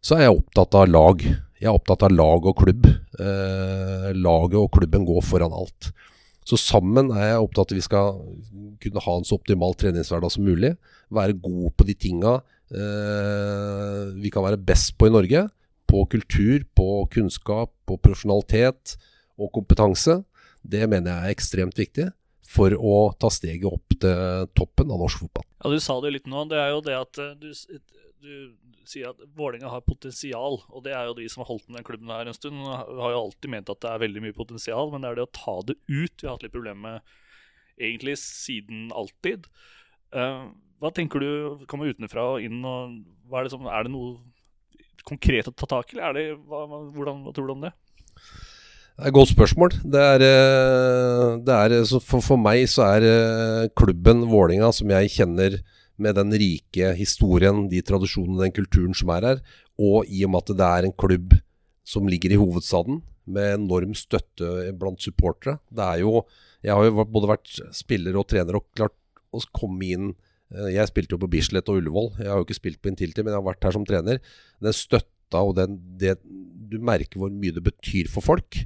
Så er jeg opptatt av lag. Jeg er opptatt av lag og klubb. Eh, laget og klubben går foran alt. Så sammen er jeg opptatt av at vi skal kunne ha en så optimal treningshverdag som mulig. Være god på de tinga eh, vi kan være best på i Norge. På kultur, på kunnskap, på profesjonalitet og kompetanse. Det mener jeg er ekstremt viktig for å ta steget opp til toppen av norsk fotball. Ja, Du sa det litt nå. Det er jo det at eh, du, du sier at Vålerenga har potensial. Og det er jo de som har holdt den klubben her en stund. Har jo alltid ment at det er veldig mye potensial, men det er det å ta det ut vi har hatt litt problemer med egentlig siden alltid. Uh, hva tenker du kommer utenfra og inn? og er det, som, er, det noe konkret å ta tak i, eller er hva, hvordan, hva tror du om det? Det er et godt spørsmål. Det er, eh, det er, for, for, meg så er eh, klubben Vålinga som jeg kjenner med den rike historien, de tradisjonene, den kulturen som er her, og i og med at det er en klubb som ligger i hovedstaden, med enorm støtte blant supportere. Det er jo Jeg har jo både vært spiller og trener og klart å komme inn Eh, jeg spilte jo på Bislett og Ullevål. Jeg har jo ikke spilt på Intility, men jeg har vært her som trener. Den støtta og den, det, Du merker hvor mye det betyr for folk.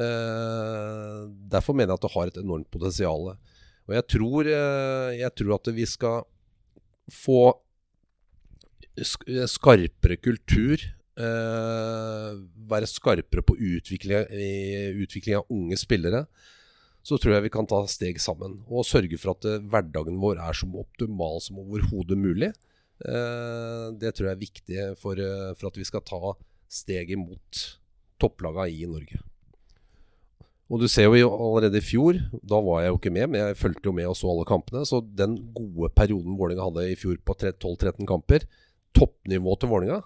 Eh, derfor mener jeg at det har et enormt potensial. Og jeg tror, eh, jeg tror at vi skal få skarpere kultur eh, være skarpere på utvikling, utvikling av unge spillere, så tror jeg vi kan ta steg sammen. Og sørge for at eh, hverdagen vår er så optimal som overhodet mulig. Eh, det tror jeg er viktig for, eh, for, at vi skal ta steget mot topplagene i Norge. Og du ser jo allerede i fjor, da var jeg jo ikke med, men jeg fulgte jo med og så alle kampene. Så den gode perioden Vålerenga hadde i fjor på 12-13 kamper, toppnivået til Vålerenga,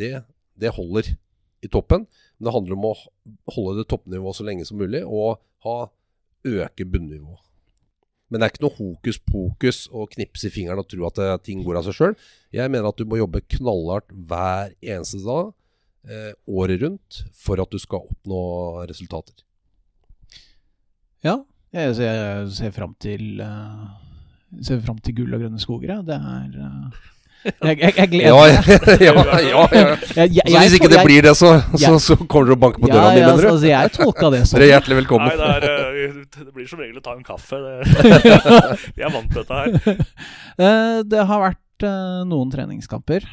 det, det holder i toppen. Men det handler om å holde det toppnivået så lenge som mulig, og ha øke bunnivået. Men det er ikke noe hokus pokus å knipse i fingeren og tro at eh, ting går av seg sjøl. Jeg mener at du må jobbe knallhardt hver eneste dag, eh, året rundt, for at du skal oppnå resultater. Ja, jeg ser, ser fram til uh, Ser fram til gull og grønne skoger, ja. Det er uh, jeg, jeg, jeg, *laughs* gleder meg. ja, ja, ja, *laughs* Så hvis ikke det blir det, så, så, så kommer du og banker på døra mi, mener du? Altså, jeg *laughs* tolka det sånn. Dere er hjertelig velkommen. Nei, det, er, eh, det, blir som regel å ta en kaffe. Vi er vant til dette her. Det har vært uh, noen treningskamper.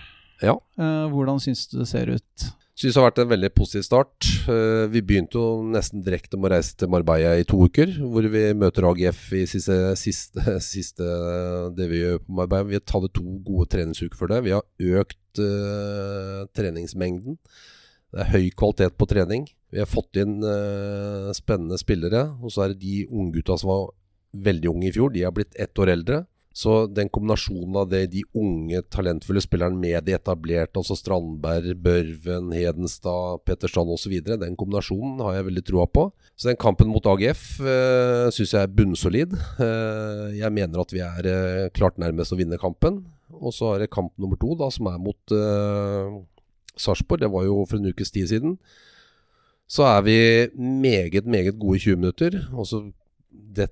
Ja. Uh, hvordan syns du det ser ut? Syns det har vært en veldig positiv start. Uh, vi begynte jo nesten direkte med å reise til Marbella i to uker. Hvor vi møter AGF i siste, siste, *laughs* siste det vi gjør på Marbella. Vi hadde to gode treningsuker for det. Vi har økt uh, treningsmengden. Det er høy kvalitet på trening. Vi har fått inn uh, spennende spillere. Og så er det de unggutta som var veldig unge i fjor. De har blitt ett år eldre. Så den kombinasjonen av det, de unge, talentfulle spillerne med de etablerte, altså Strandberg, Børven, Hedenstad, Petter Strand osv., den kombinasjonen har jeg veldig troa på. Så den kampen mot AGF eh, syns jeg er bunnsolid. Uh, jeg mener at vi er uh, klart nærmest å vinne kampen. Og så er det kamp nummer to, da, som er mot uh, Sarpsborg. Det var jo for en ukes tid siden. Så er vi meget, meget gode i 20 minutter. Og så det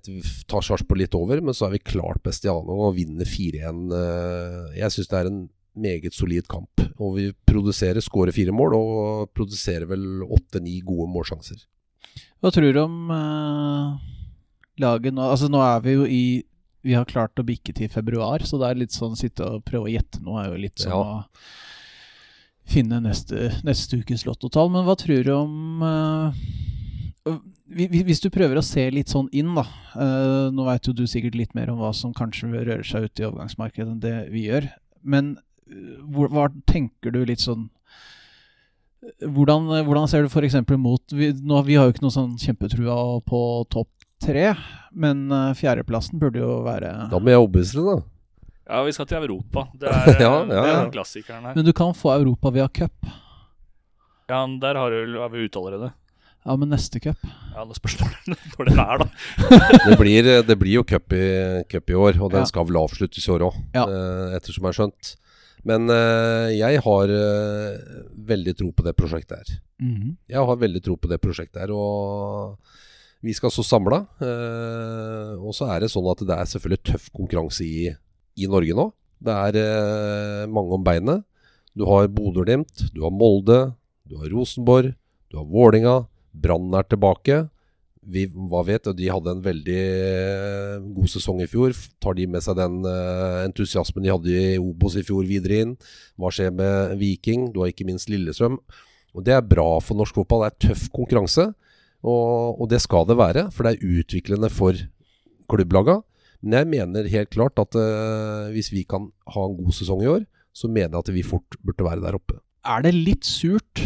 tar Sarpsborg litt over, men så er vi klart best i annen og vinner 4-1. Eh, jeg syns det er en meget solid kamp. Og vi produserer, skårer fire mål og produserer vel åtte-ni gode målsjanser. Hva tror du om uh, laget nå? Altså Nå er vi jo i Vi har klart å bikke til februar, så det er litt sånn sitte og prøve å gjette nå er jo litt sånn ja. å finne neste, neste ukes lottotall. Men hva tror du om uh, hvis du prøver å se litt sånn inn, da uh, Nå veit jo du sikkert litt mer om hva som kanskje rører seg ute i overgangsmarkedet enn det vi gjør. Men uh, hvor, hva tenker du litt sånn Hvordan, hvordan ser du f.eks. mot vi, nå, vi har jo ikke noe sånn kjempetrua på topp tre, men uh, fjerdeplassen burde jo være Da må jeg overbevise deg, da. Ja, vi skal til Europa. Det *laughs* er, ja, ja, ja. klassikeren her. Men du kan få Europa via cup. Ja, der har, du, har vi ut allerede. Ja, men neste cup? Ja, Nå spørs når den *laughs* er, da. det, blir, det, blir, jo cup i, cup i år, og den ja. skal vel avsluttes i år òg, ja. Eh, ettersom jeg har skjønt. Men uh, jeg har uh, veldig tro på det prosjektet her. Mm -hmm. Jeg har veldig tro på det prosjektet her, og vi skal stå samla. Uh, og så er det sånn at det er selvfølgelig tøff konkurranse i, i Norge nå. Det er mange om beinet. Du har Bodø-Glimt, du har Molde, du har Rosenborg, du har Vålinga Brann er tilbake. Vi, hva vet, De hadde en veldig eh, god sesong i fjor. Tar de med seg den uh, entusiasmen de hadde i Obos i fjor videre inn? Hva skjer med Viking? Du har ikke minst Lillestrøm. Og Det er bra for norsk fotball. Det er tøff konkurranse, og, og det skal det være. For det er utviklende for klubblaga. Men jeg mener helt klart at uh, hvis vi kan ha en god sesong i år, så mener jeg at vi fort burde være der oppe. Er det litt surt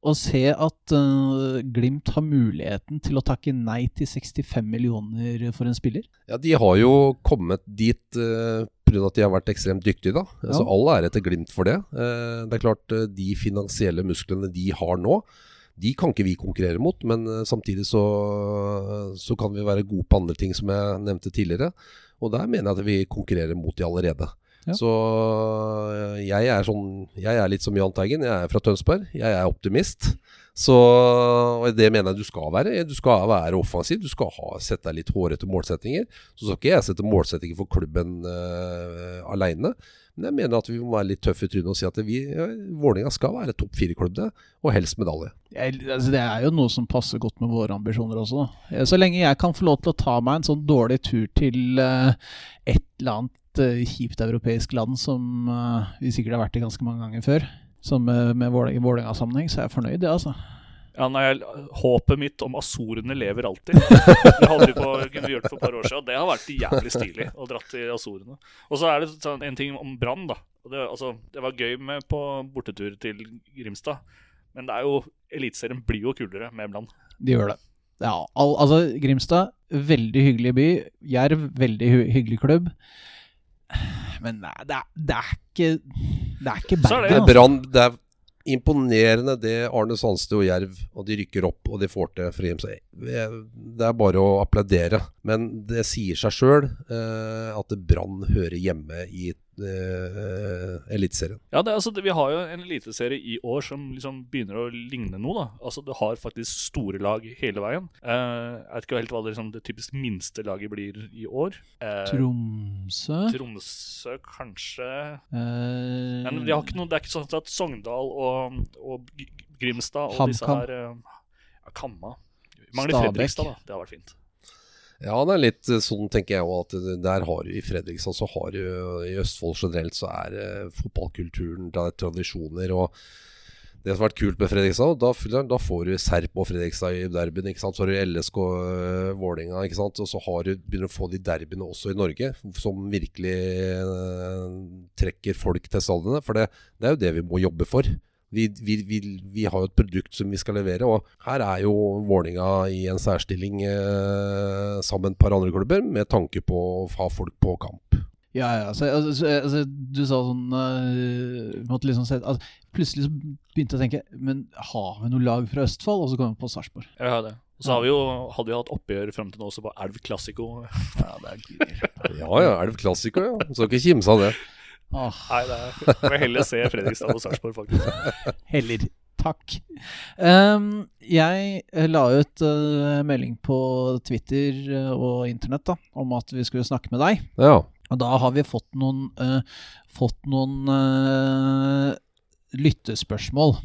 å se at uh, Glimt har muligheten til å takke nei til 65 millioner for en spiller? Ja, De har jo kommet dit uh, pga. at de har vært ekstremt dyktige. da. Ja. Så All ære til Glimt for det. Uh, det er klart, uh, De finansielle musklene de har nå, de kan ikke vi konkurrere mot. Men samtidig så, så, kan vi være gode på andre ting, som jeg nevnte tidligere. Og der mener jeg at vi konkurrerer mot de allerede. Ja. Så eh, jeg er sånn Jeg er litt som Jahn Teigen. Jeg er fra Tønsberg. Jeg er optimist. Så og det mener jeg du skal være. Du skal være offensiv. Du skal ha, sette deg litt hårete målsettinger. Så skal ikke jeg sette målsettinger for klubben uh, aleine. Men jeg mener at vi må være litt tøffe i trynet og si at vi, ja, Vålerenga skal være topp fire-klubb, og helst medalje. Jeg, altså det er jo noe som passer godt med våre ambisjoner også. Så lenge jeg kan få lov til å ta meg en sånn dårlig tur til uh, et eller annet uh, kjipt europeisk land som uh, vi sikkert har vært i ganske mange ganger før. Så med, med i Vålerenga-sammenheng så er jeg fornøyd, det, altså. Ja, nei, Håpet mitt om Azorene lever alltid. Det hadde vi på, kunne vi gjort for et par år siden. og Det har vært jævlig stilig å dra til Azorene. Og så er det sånn, en ting om Brann. da. Det, altså, det var gøy med på bortetur til Grimstad, men det er jo Eliteserien blir jo kulere med Brann. De gjør det. Ja, al altså Grimstad, veldig hyggelig by. Jerv, veldig hy hyggelig klubb. Men nei, det er, det er ikke Det er ikke Så er Bergen. det- er altså. Det er imponerende det Arne Sandstø og Jerv og de rykker opp og de får til for Grimstad. Det er bare å applaudere. Men det sier seg sjøl eh, at Brann hører hjemme i eh, Eliteserien. Ja, det, er altså, det, Vi har jo en eliteserie i år som liksom begynner å ligne noe. da. Altså, Du har faktisk store lag hele veien. Eh, jeg vet ikke helt hva det, liksom, det typisk minste laget blir i år. Eh, Tromsø Tromsø, kanskje. eh, Men de har ikke noe, det er ikke sånn at Sogndal og, og Grimstad og disse her eh, Kamma. Mangler Stabæk. Fredrikstad, da. Det har vært fint. Ja, det er litt eh, sånn tenker jeg òg at der har du i Fredrikstad så har du I Østfold generelt så er eh, fotballkulturen det er tradisjoner og det som har vært kult med Fredrikstad, da, da får du Serp og Fredrikstad i derbyen. Så har du LSK uh, Vålerenga, ikke sant? og så har du, begynner du å få de derbyene også i Norge, som virkelig uh, trekker folk til stadionene. For det, det er jo det vi må jobbe for. Vi, vi, vi, vi har jo et produkt som vi skal levere, og her er jo Vålinga i en særstilling eh, sammen med et par andre klubber, med tanke på å ha folk på kamp. Ja, ja. Altså, altså, altså, du sa sånn uh, måtte liksom se, altså, Plutselig så begynte jeg å tenke Men har vi noe lag fra Østfold? Og så kom vi på Sarpsborg. Ja, det. Og så har vi jo, hadde vi hatt oppgjør frem til nå også på Elv Classico. Ja, det er gøy. Ja ja, Elv Classico, ja. Skal ikke kimse av det. Åh, Nei, det er, må jeg heller se Fredrikstad og Sarpsborg, faktisk. *laughs* heller. Takk. Um, jeg eh, la ut uh, melding på Twitter eh, og internett da, om at vi skulle snakke med deg. Ja. Og da har vi fått noen, uh, fått noen uh, lyttespørsmål.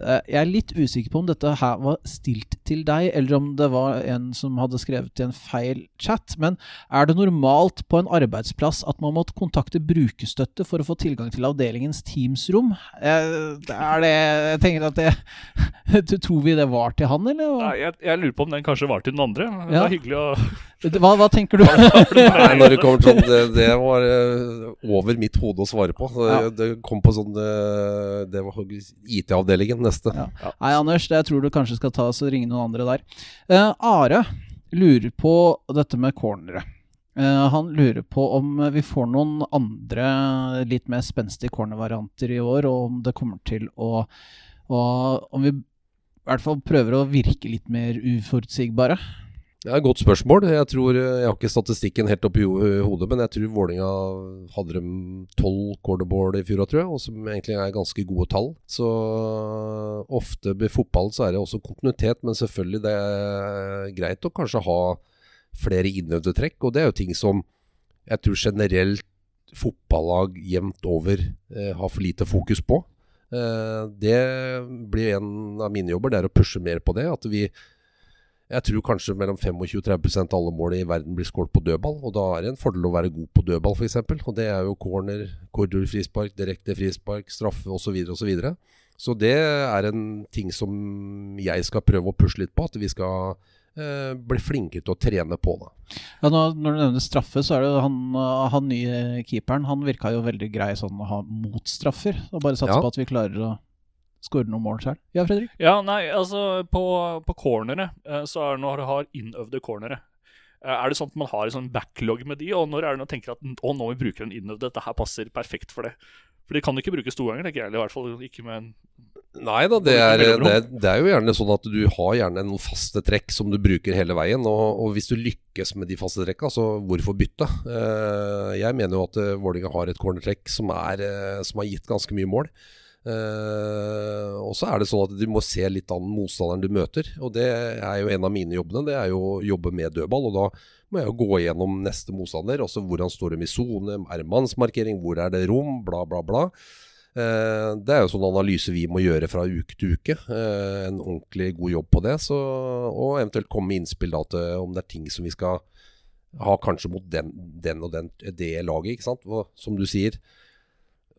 Eh, jeg er litt usikker på om dette her var stilt til deg, eller om det var en som hadde skrevet i en feil chat. Men er det normalt på en arbeidsplass at man måtte kontakte brukerstøtte for å få tilgang til avdelingens Teams-rom? Eh, er det Jeg tenker at det *laughs* Du Tror vi det var til han, eller? Nei, jeg, jeg lurer på om den kanskje var til den andre. Det Ja. er hyggelig å *laughs* Hva, hva tenker du? Nei, når det kommer sånn, det, det var eh, over mitt hode å svare på. Det, Ja. Det kom på sånn Det var IT-avdelingen neste. Ja. Nei, Anders, jeg tror du kanskje skal ta oss og ringe noen andre der. Uh, Are lurer på dette med cornere. Uh, han lurer på om vi får noen andre litt mer spenstige cornervarianter i år, og om det kommer til å og Om vi i hvert fall prøver å virke litt mer uforutsigbare. Det er et godt spørsmål. Jeg tror, eh, jeg har ikke statistikken helt oppi i hodet, men jeg tror Vålinga hadde dem tolv cornerball i fjor, tror jeg, og som egentlig er ganske gode tall. Så ofte med fotball så er det også kontinuitet, men selvfølgelig det er greit å kanskje ha flere innøvde trekk, og det er jo ting som jeg tror generelt fotballag jevnt over eh, har for lite fokus på. Eh, det blir en av mine jobber, det er å pushe mer på det. At vi jeg tror kanskje mellom 25 og 30 av alle mål i verden blir skåret på dødball. Og da er det en fordel å være god på dødball, f.eks. Og det er jo corner, korridorfrispark, direkte frispark, straffe osv. osv. Så, videre. så det er en ting som jeg skal prøve å pushe litt på. At vi skal eh, bli flinkere til å trene på det. Ja, nå, når du nevner straffe, så er det han, han nye keeperen. Han virka jo veldig grei sånn å ha mot straffer. Og bare satse Ja. på at vi klarer å skåre noen mål sjøl. Ja, Fredrik? Ja, nei, altså på, på cornere, eh, så er det når du har innøvde cornere. eh, Er det sånn at man har en sånn backlog med de, og når er det man tenker at å, nå vi bruker en innøvd, dette her passer perfekt for det? For de kan du ikke bruke to ganger, tenker jeg, eller i hvert fall ikke med en Nei da, det er, det er det, er, jo gjerne sånn at du har gjerne noen faste trekk som du bruker hele veien. Og, og hvis du lykkes med de faste trekka, så hvorfor bytte? Eh, jeg mener jo at Vålerenga har et cornertrekk som, er, som har gitt ganske mye mål. Eh, og så er det sånn at du må se litt an motstanderen du møter. Og det er jo en av mine jobbene. Det er jo å jobbe med dødball. Og da må jeg jo gå gjennom neste motstander. Også hvordan står de i sone, er det mannsmarkering, hvor er det rom, bla, bla, bla. Uh, Det er jo sånn analyse vi må gjøre fra uke til uke. Uh, En ordentlig god jobb på det. Så, og eventuelt komme med innspill da, til om det er ting som vi skal ha kanskje mot den, den og den, det laget. ikke sant? Og som du sier,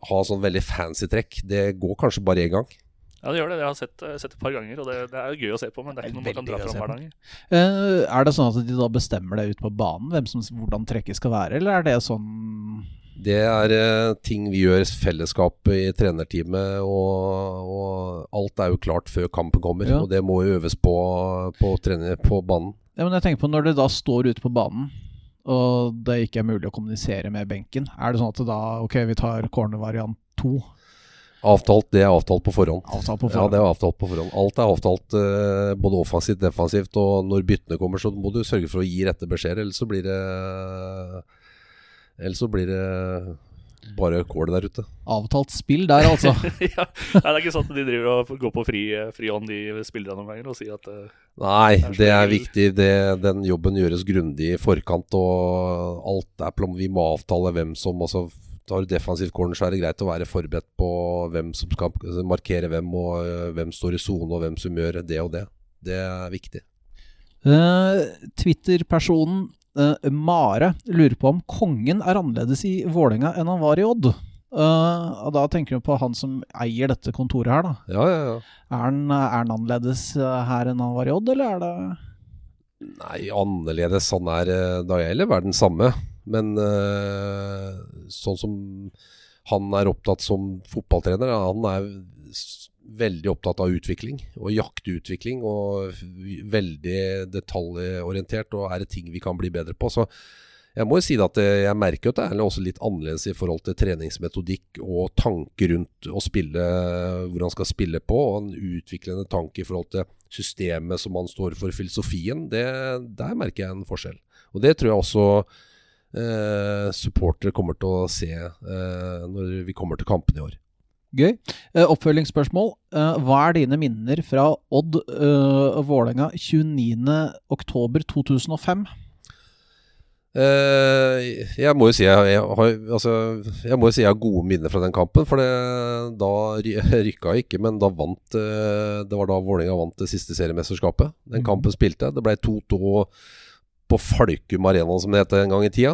ha sånn veldig fancy trekk. Det går kanskje bare én gang. Ja, det gjør det. Jeg har sett, sett et par ganger, og det, det er gøy å se på. Men det er ikke noe man kan dra fram hver dag. Uh, er det sånn at de da bestemmer det ut på banen, hvem som, hvordan trekket skal være, eller er det sånn Det er eh, ting vi gjør i fellesskap i trenerteamet, og, og alt er jo klart før kampen kommer. Ja. Og det må jo øves på på, trener, på banen. Ja, men jeg tenker på Når det da står ute på banen, og det ikke er mulig å kommunisere med benken, er det sånn at da Ok, vi tar cornervariant to. Avtalt, det er avtalt på forhånd. Avtalt på Ja, det er avtalt på forhånd. Alt er avtalt eh, både offensivt og defensivt. Og når byttene kommer, så må du sørge for å gi rette beskjeder, ellers så blir det Ellers så blir det bare kål der ute. Avtalt spill der, altså. *laughs* ja. Nei, det er ikke sånn at de driver og går på fri, fri hånd, de spillerne noen ganger, og sier at uh, Nei, Det er det er viktig. Det, den jobben gjøres grundig i forkant, og alt er plom. Vi må avtale hvem som altså, Tar du defensivt corner, så er det greit å være forberedt på hvem som skal markere hvem, og øh, hvem står i sone, og hvem som gjør det og det. Det er viktig. Uh, Twitter-personen eh, Mare lurer på om kongen er annerledes i Vålerenga enn han var i Odd. Uh, og da tenker du på han som eier dette kontoret her, da. Ja, ja, ja. Er han, er han annerledes eh, her enn han var i Odd, eller er det Nei, annerledes. Han er eh, da gjelder være den samme. Men uh, sånn som han er opptatt som fotballtrener, han er veldig opptatt av utvikling. Og jakte utvikling. Og veldig detaljorientert. Og er det ting vi kan bli bedre på. Så jeg må jo si at eh, jeg merker at det er også litt annerledes i forhold til treningsmetodikk og tanke rundt å spille, hvor han skal spille på. Og en utviklende tanke i forhold til systemet som han står for, filosofien. Det, der merker jeg en forskjell. Og det tror jeg også eh, supportere kommer til å se eh, når vi kommer til kampene i år. Gøy? Eh, oppfølgingsspørsmål. Eh, hva er dine minner fra Odd uh, Vålerenga 29.10.2005? Eh, jeg må jo si jeg, jeg, har, altså, jeg må jo si jeg har gode minner fra den kampen. For det, da ry- *laughs* rykka jeg ikke, men da vant eh, Det var da Vålerenga vant det siste seriemesterskapet. Den Mhm. kampen spilte jeg. Det ble 2-2 på Falkum Arena, som det het en gang i tida.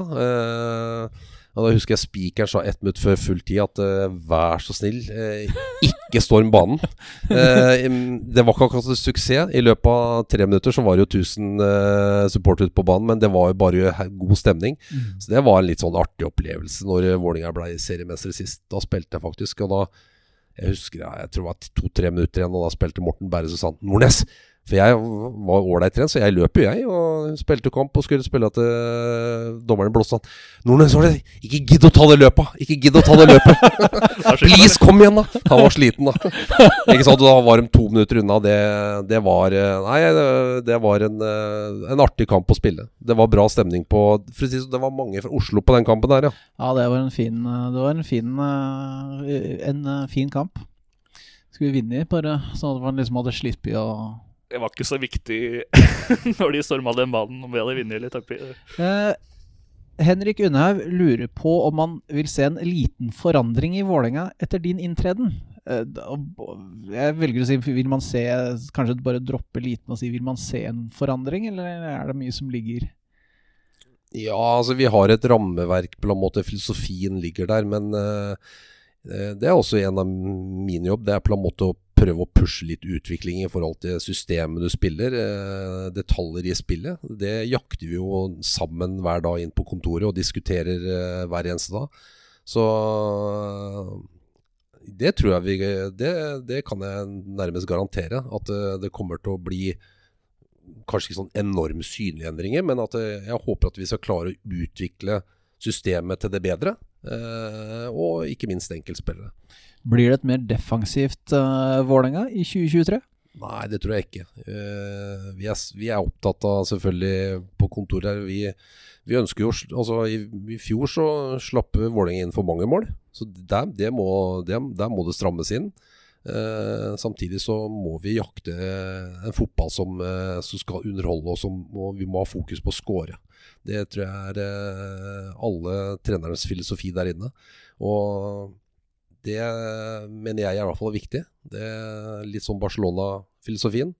Og da husker jeg spikeren sa ett minutt før full tid at uh, vær så snill, uh, ikke storm banen. *laughs* Uh, det var ikke akkurat en suksess. I løpet av tre minutter så var det jo 1000 uh, supportere ute på banen, men det var jo bare god stemning. Så det var en litt sånn artig opplevelse når Vålerenga ble seriemester sist. Da spilte jeg faktisk, og da Jeg husker jeg, jeg tror det var to-tre minutter igjen, og da spilte Morten Berre Susanten Nordnes! For jeg var ålreit trent, så jeg løp jo, jeg. Og spilte kamp og skulle spille til dommeren blåste han. Nordnes, var det ikke gidd å ta det løpet! Ikke gidd å ta det løpet! *laughs* *laughs* Please, kom igjen, da! Han var sliten, da. *laughs* Ikke sant, Da var de to minutter unna. Det, det var eh, Nei, det, var en, eh, en artig kamp å spille. Det var bra stemning på For å si det var mange fra Oslo på den kampen der, ja. Ja, det var en fin, eh, det var en fin, eh, en eh, fin kamp. Skulle vi vinne, bare sånn at man liksom hadde sluppet å Det var ikke så viktig *laughs* når de storma den banen, om vi hadde vunnet eller tapt. Eh, Henrik Unhaug lurer på om man vil se en liten forandring i Vålerenga etter din inntreden. Eh, jeg velger å si vil man se Kanskje bare droppe liten og si vil man se en forandring, eller er det mye som ligger Ja, altså vi har et rammeverk på en måte, filosofien ligger der, men eh, eh, det er også en av mine jobb. Det er på en måte å prøve å pushe litt utvikling i forhold til systemet du spiller, eh, detaljer i spillet. Det jakter vi jo sammen hver dag inn på kontoret og diskuterer eh, hver eneste dag. Så det tror jeg vi Det, det kan jeg nærmest garantere. At eh, det kommer til å bli kanskje ikke sånn enorm synlige endringer, men at eh, jeg håper at vi skal klare å utvikle systemet til det bedre. eh, og ikke minst enkeltspillere. Blir det et mer defensivt uh, Vålerenga i 2023? Nei, det tror jeg ikke. Uh, vi, er, vi er opptatt av selvfølgelig på kontoret her vi, vi ønsker jo Altså, i, i fjor så slapp Vålerenga inn for mange mål. Så der, det må, det, der må det strammes inn. Uh, samtidig så må vi jakte en fotball som, uh, som skal underholde, oss, og vi må ha fokus på å score. Det tror jeg er uh, alle trenernes filosofi der inne. Og det mener jeg i hvert fall er viktig. Det er litt sånn Barcelona-filosofien.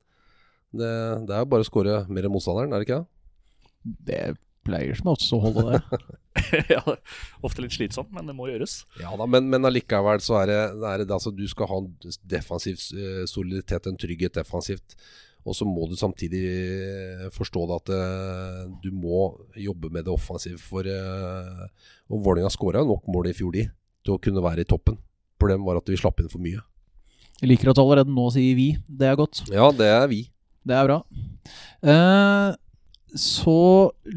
Det, det er jo bare å skåre mer enn motstanderen, er det ikke det? Det pleier som også å holde det. *laughs* ja, ofte litt slitsomt, men det må gjøres. Ja da, men, men allikevel så er det, er det altså, Du skal ha en defensiv uh, soliditet, en trygghet defensivt. Og så må du samtidig eh, forstå det at uh, du må jobbe med det offensivt. For Og Vålerenga skåra nok mål i fjor, de, til å kunne være i toppen. Problemet var at vi slapp inn for mye. Jeg liker at allerede nå sier vi. Det er godt. Ja, det er vi. Det er bra. Eh, så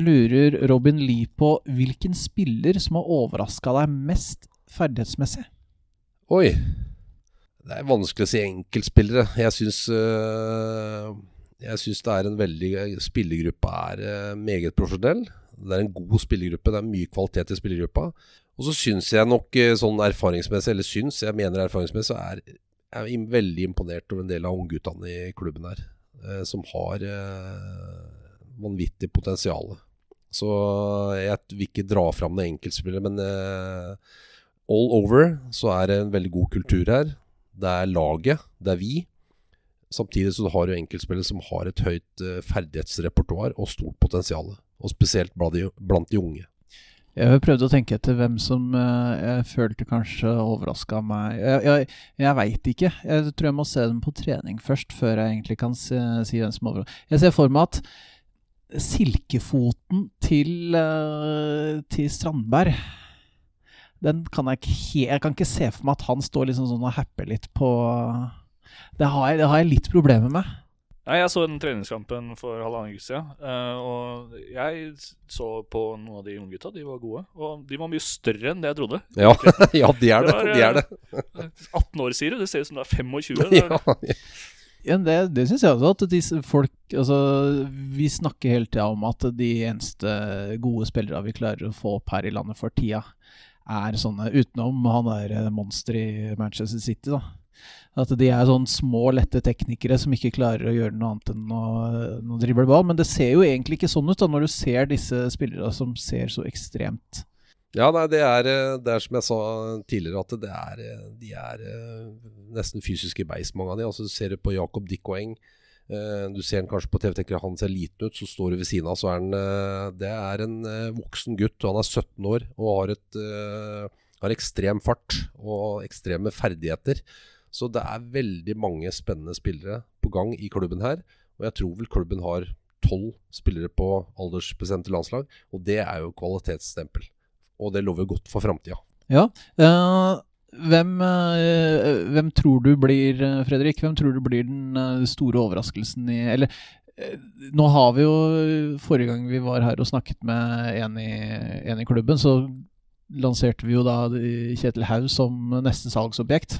lurer Robin Lie på hvilken spiller som har overraska deg mest ferdighetsmessig? Oi. Det er vanskelig å si enkeltspillere. Jeg syns øh, Jeg syns det er en veldig Spillergruppa er øh, meget profesjonell. Det er en god spillergruppe. Det er mye kvalitet i spillergruppa. Og så syns jeg nok sånn erfaringsmessig, eller syns, jeg mener erfaringsmessig, så er jeg er veldig imponert over en del av ungguttene i klubben her. Eh, som har eh, vanvittig potensial. Så jeg vil ikke dra fram det enkeltspillet, men eh, all over så er det en veldig god kultur her. Det er laget, det er vi. Samtidig så har du enkeltspillere som har et høyt ferdighetsrepertoar og stort potensial. Og spesielt blant de, unge. Jeg prøvde å tenke etter hvem som uh, jeg følte kanskje overraska meg. Jeg, jeg, jeg veit ikke. Jeg tror jeg må se dem på trening først, før jeg egentlig kan si, si hvem som overrasker. Jeg ser for meg at silkefoten til, uh, til Strandberg Den kan jeg ikke Jeg kan ikke se for meg at han står liksom sånn og happer litt på det har, jeg, det har jeg litt problemer med. Nei, Jeg så den treningskampen for halvannen uke siden. Uh, og jeg så på noen av de unge gutta. De var gode. Og de var mye større enn det jeg trodde. Ja, *laughs* ja de er det. det, var, de er det. 18 eh, *laughs* år, sier du? Det ser ut som du er 25. *laughs* Det ja, ja. det, det syns jeg også. At disse folk Altså, vi snakker hele tida om at de eneste gode spillerne vi klarer å få opp her i landet for tida, er sånne utenom han der monsteret monster i Manchester City, da. At de er sånn små, lette teknikere som ikke klarer å gjøre noe annet enn å, å drible ball. Men det ser jo egentlig ikke sånn ut da når du ser disse spillerne som ser så ekstremt ja, nei, det er, det er, som jeg sa tidligere, at det er, de er eh, nesten fysiske beist, mange av de. Altså, du ser det på Jakob Dikkoeng. Eh, du ser han kanskje på TV, tenker han ser liten ut, så står du ved siden av, så er han eh, Det er en voksen gutt. Han er 17 år og har, et, har ekstrem fart og ekstreme ferdigheter. Så det er veldig mange spennende spillere på gang i klubben her. Og jeg tror vel klubben har tolv spillere på aldersbestemte landslag. Og det er jo kvalitetsstempel. Og det lover godt for framtida. Ja. Uh, hvem, uh, hvem, tror du blir, eh, Fredrik, hvem tror du blir den store overraskelsen i Eller nå har vi jo Forrige gang vi var her og snakket med en i, en i klubben, så lanserte vi jo da Kjetil Haug som neste salgsobjekt.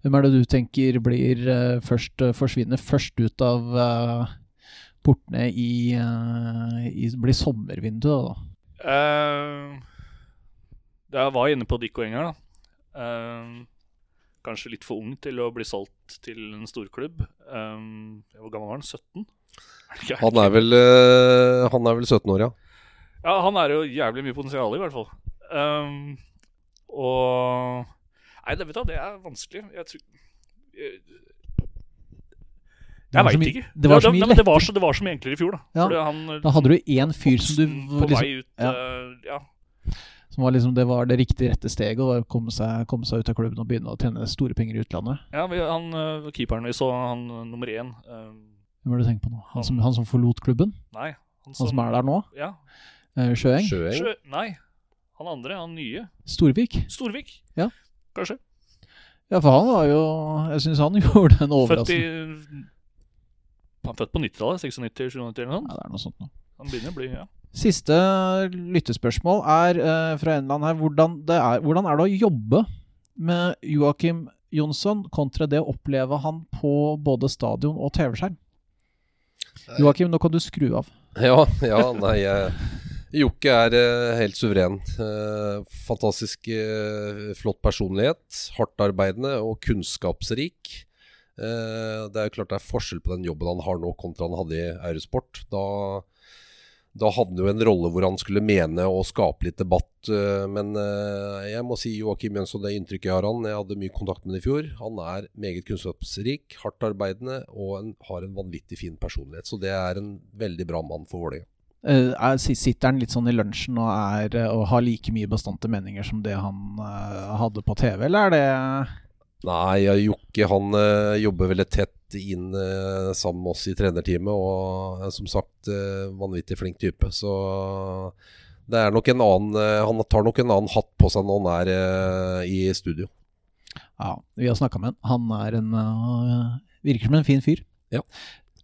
Hvem er det du tenker blir uh, først uh, forsvinner først ut av uh, portene i, i blir sommervinduet, da? jeg var inne på Dico Enger, da. kanskje litt for ung til å bli solgt til en storklubb. hvor gammel var han? 17? Han er vel, han er vel 17 år, ja. Ja, han er jo jævlig mye potensial, i hvert fall. Um, og Nei, det, vet du, det er vanskelig. Jeg tror Jeg, jeg veit ikke. Det var, så mye det, det, var så, det var så mye enklere i fjor, da. Ja, han, da hadde du én fyr som du På liksom, vei ut, ja. Uh, ja. Som var liksom, det var det riktige rette steget å komme seg, komme seg ut av klubben og begynne å tjene store penger i utlandet. Ja, vi, han, uh, Keeperen vi så, han uh, nummer én Hvem er det du tenker på nå? Han, som, han som forlot klubben? Nei. Han som, han som er der nå? Ja. Sjøeng? Sjøeng? Sjø, nei. Han andre, han nye. Storvik? Storvik. Ja. Kanskje. Ja, for han var jo Jeg syns han *laughs* gjorde en overraskelse. Han er født på 90-tallet? 96-97 eller noe? Ja, det er noe sånt noe. Han begynner å bli, ja. Siste lyttespørsmål er uh, fra en eller annen her. Hvordan, er, hvordan er det å jobbe med Joakim Jonsson kontra det å oppleve han på både stadion og TV-skjerm? Joakim, nå kan du skru av. Ja, ja nei jeg Jokke er uh, helt suveren. Uh, fantastisk uh, flott personlighet. Hardtarbeidende og kunnskapsrik. det er jo klart det er forskjell på den jobben han har nå kontra han hadde i Eurosport. Da, da hadde han jo en rolle hvor han skulle mene og skape litt debatt. men jeg må si Joakim Jønsson, det inntrykket jeg har han. Jeg hadde mye kontakt med ham i fjor. Han er meget kunnskapsrik, hardtarbeidende og en, har en vanvittig fin personlighet. Så det er en veldig bra mann for Vålerenga. Er, sitter han litt sånn i lunsjen og, er, eh, og har like mye bastante meninger som det han uh, hadde på TV, eller er det Nei, Jokke han uh, jobber veldig tett inn uh, sammen med oss i trenerteamet, og som sagt vanvittig flink type. Så det er nok en annen Han tar nok en annen hatt på seg når han er i studio. Ja, vi har snakka med han. Han er en virker som en fin fyr. Ja.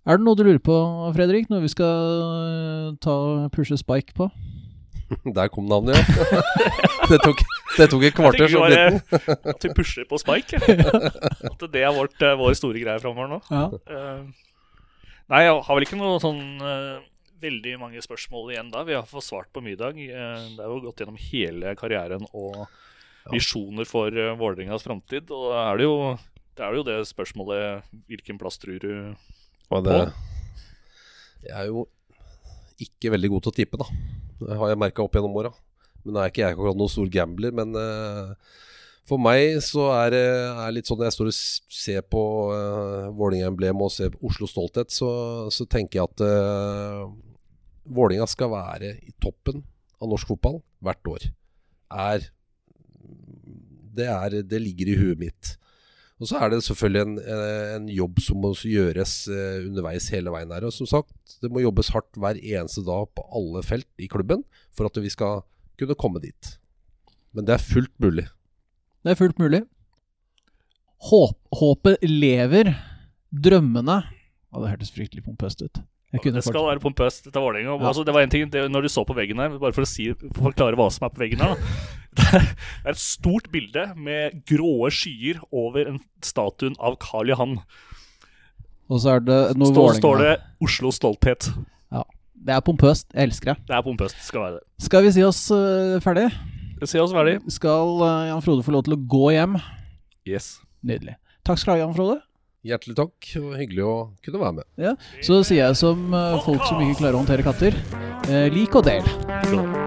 Er det noe du lurer på, Fredrik, når vi skal eh, ta pushe Spike på? *laughs* Der kom navnet, ja. *laughs* det, tok, det tok et kvarter. Jeg bare At *laughs* vi pusher på Spike. At det er vårt, eh, vår store greie framover nå. Ja. Uh, nei, jeg har vel ikke noe sånn uh, veldig mange spørsmål igjen da. Vi har fått svart på middag. Uh, det er jo gått gjennom hele karrieren og visjoner for uh, Vålerengas framtid. Og da er det, jo, det er jo det spørsmålet Hvilken plass tror du og det, jeg er jo ikke veldig god til å tippe, da. Det har jeg merka opp gjennom åra. Men er ikke jeg akkurat noen stor gambler. Men uh, for meg så er det litt sånn når jeg står og ser på uh, Vålerenga-emblemet og ser på Oslo Stolthet, så, så tenker jeg at uh, Vålerenga skal være i toppen av norsk fotball hvert år. Er det, er, det ligger i huet mitt. Og så er det selvfølgelig en, en, jobb som må gjøres eh, underveis hele veien her. Og som sagt, det må jobbes hardt hver eneste dag på alle felt i klubben for at vi skal kunne komme dit. Men det er fullt mulig. Det er fullt mulig. Håp, håpet lever. Drømmene Å, det hørtes fryktelig pompøst ut. det skal være pompøst. Vålerenga. Ja. Altså, det var en ting det, når du så på veggen her, bare for å si, forklare hva som er på veggen her. Da. *laughs* Det er et stort bilde med gråe skyer over en statuen av Karl Johan. Og så er det noe Stå, står det 'Oslo stolthet'. Ja. Det er pompøst. Jeg elsker det. Det er pompøst. Skal være det. Skal vi si oss uh, ferdig? Si oss ferdig. Skal uh, Jan Frode få lov til å gå hjem? Yes. Nydelig. Takk skal du ha, Jan Frode. Hjertelig takk. og Hyggelig å kunne være med. Ja, Så sier jeg som uh, folk som ikke klarer å håndtere katter, lik og del. Cool.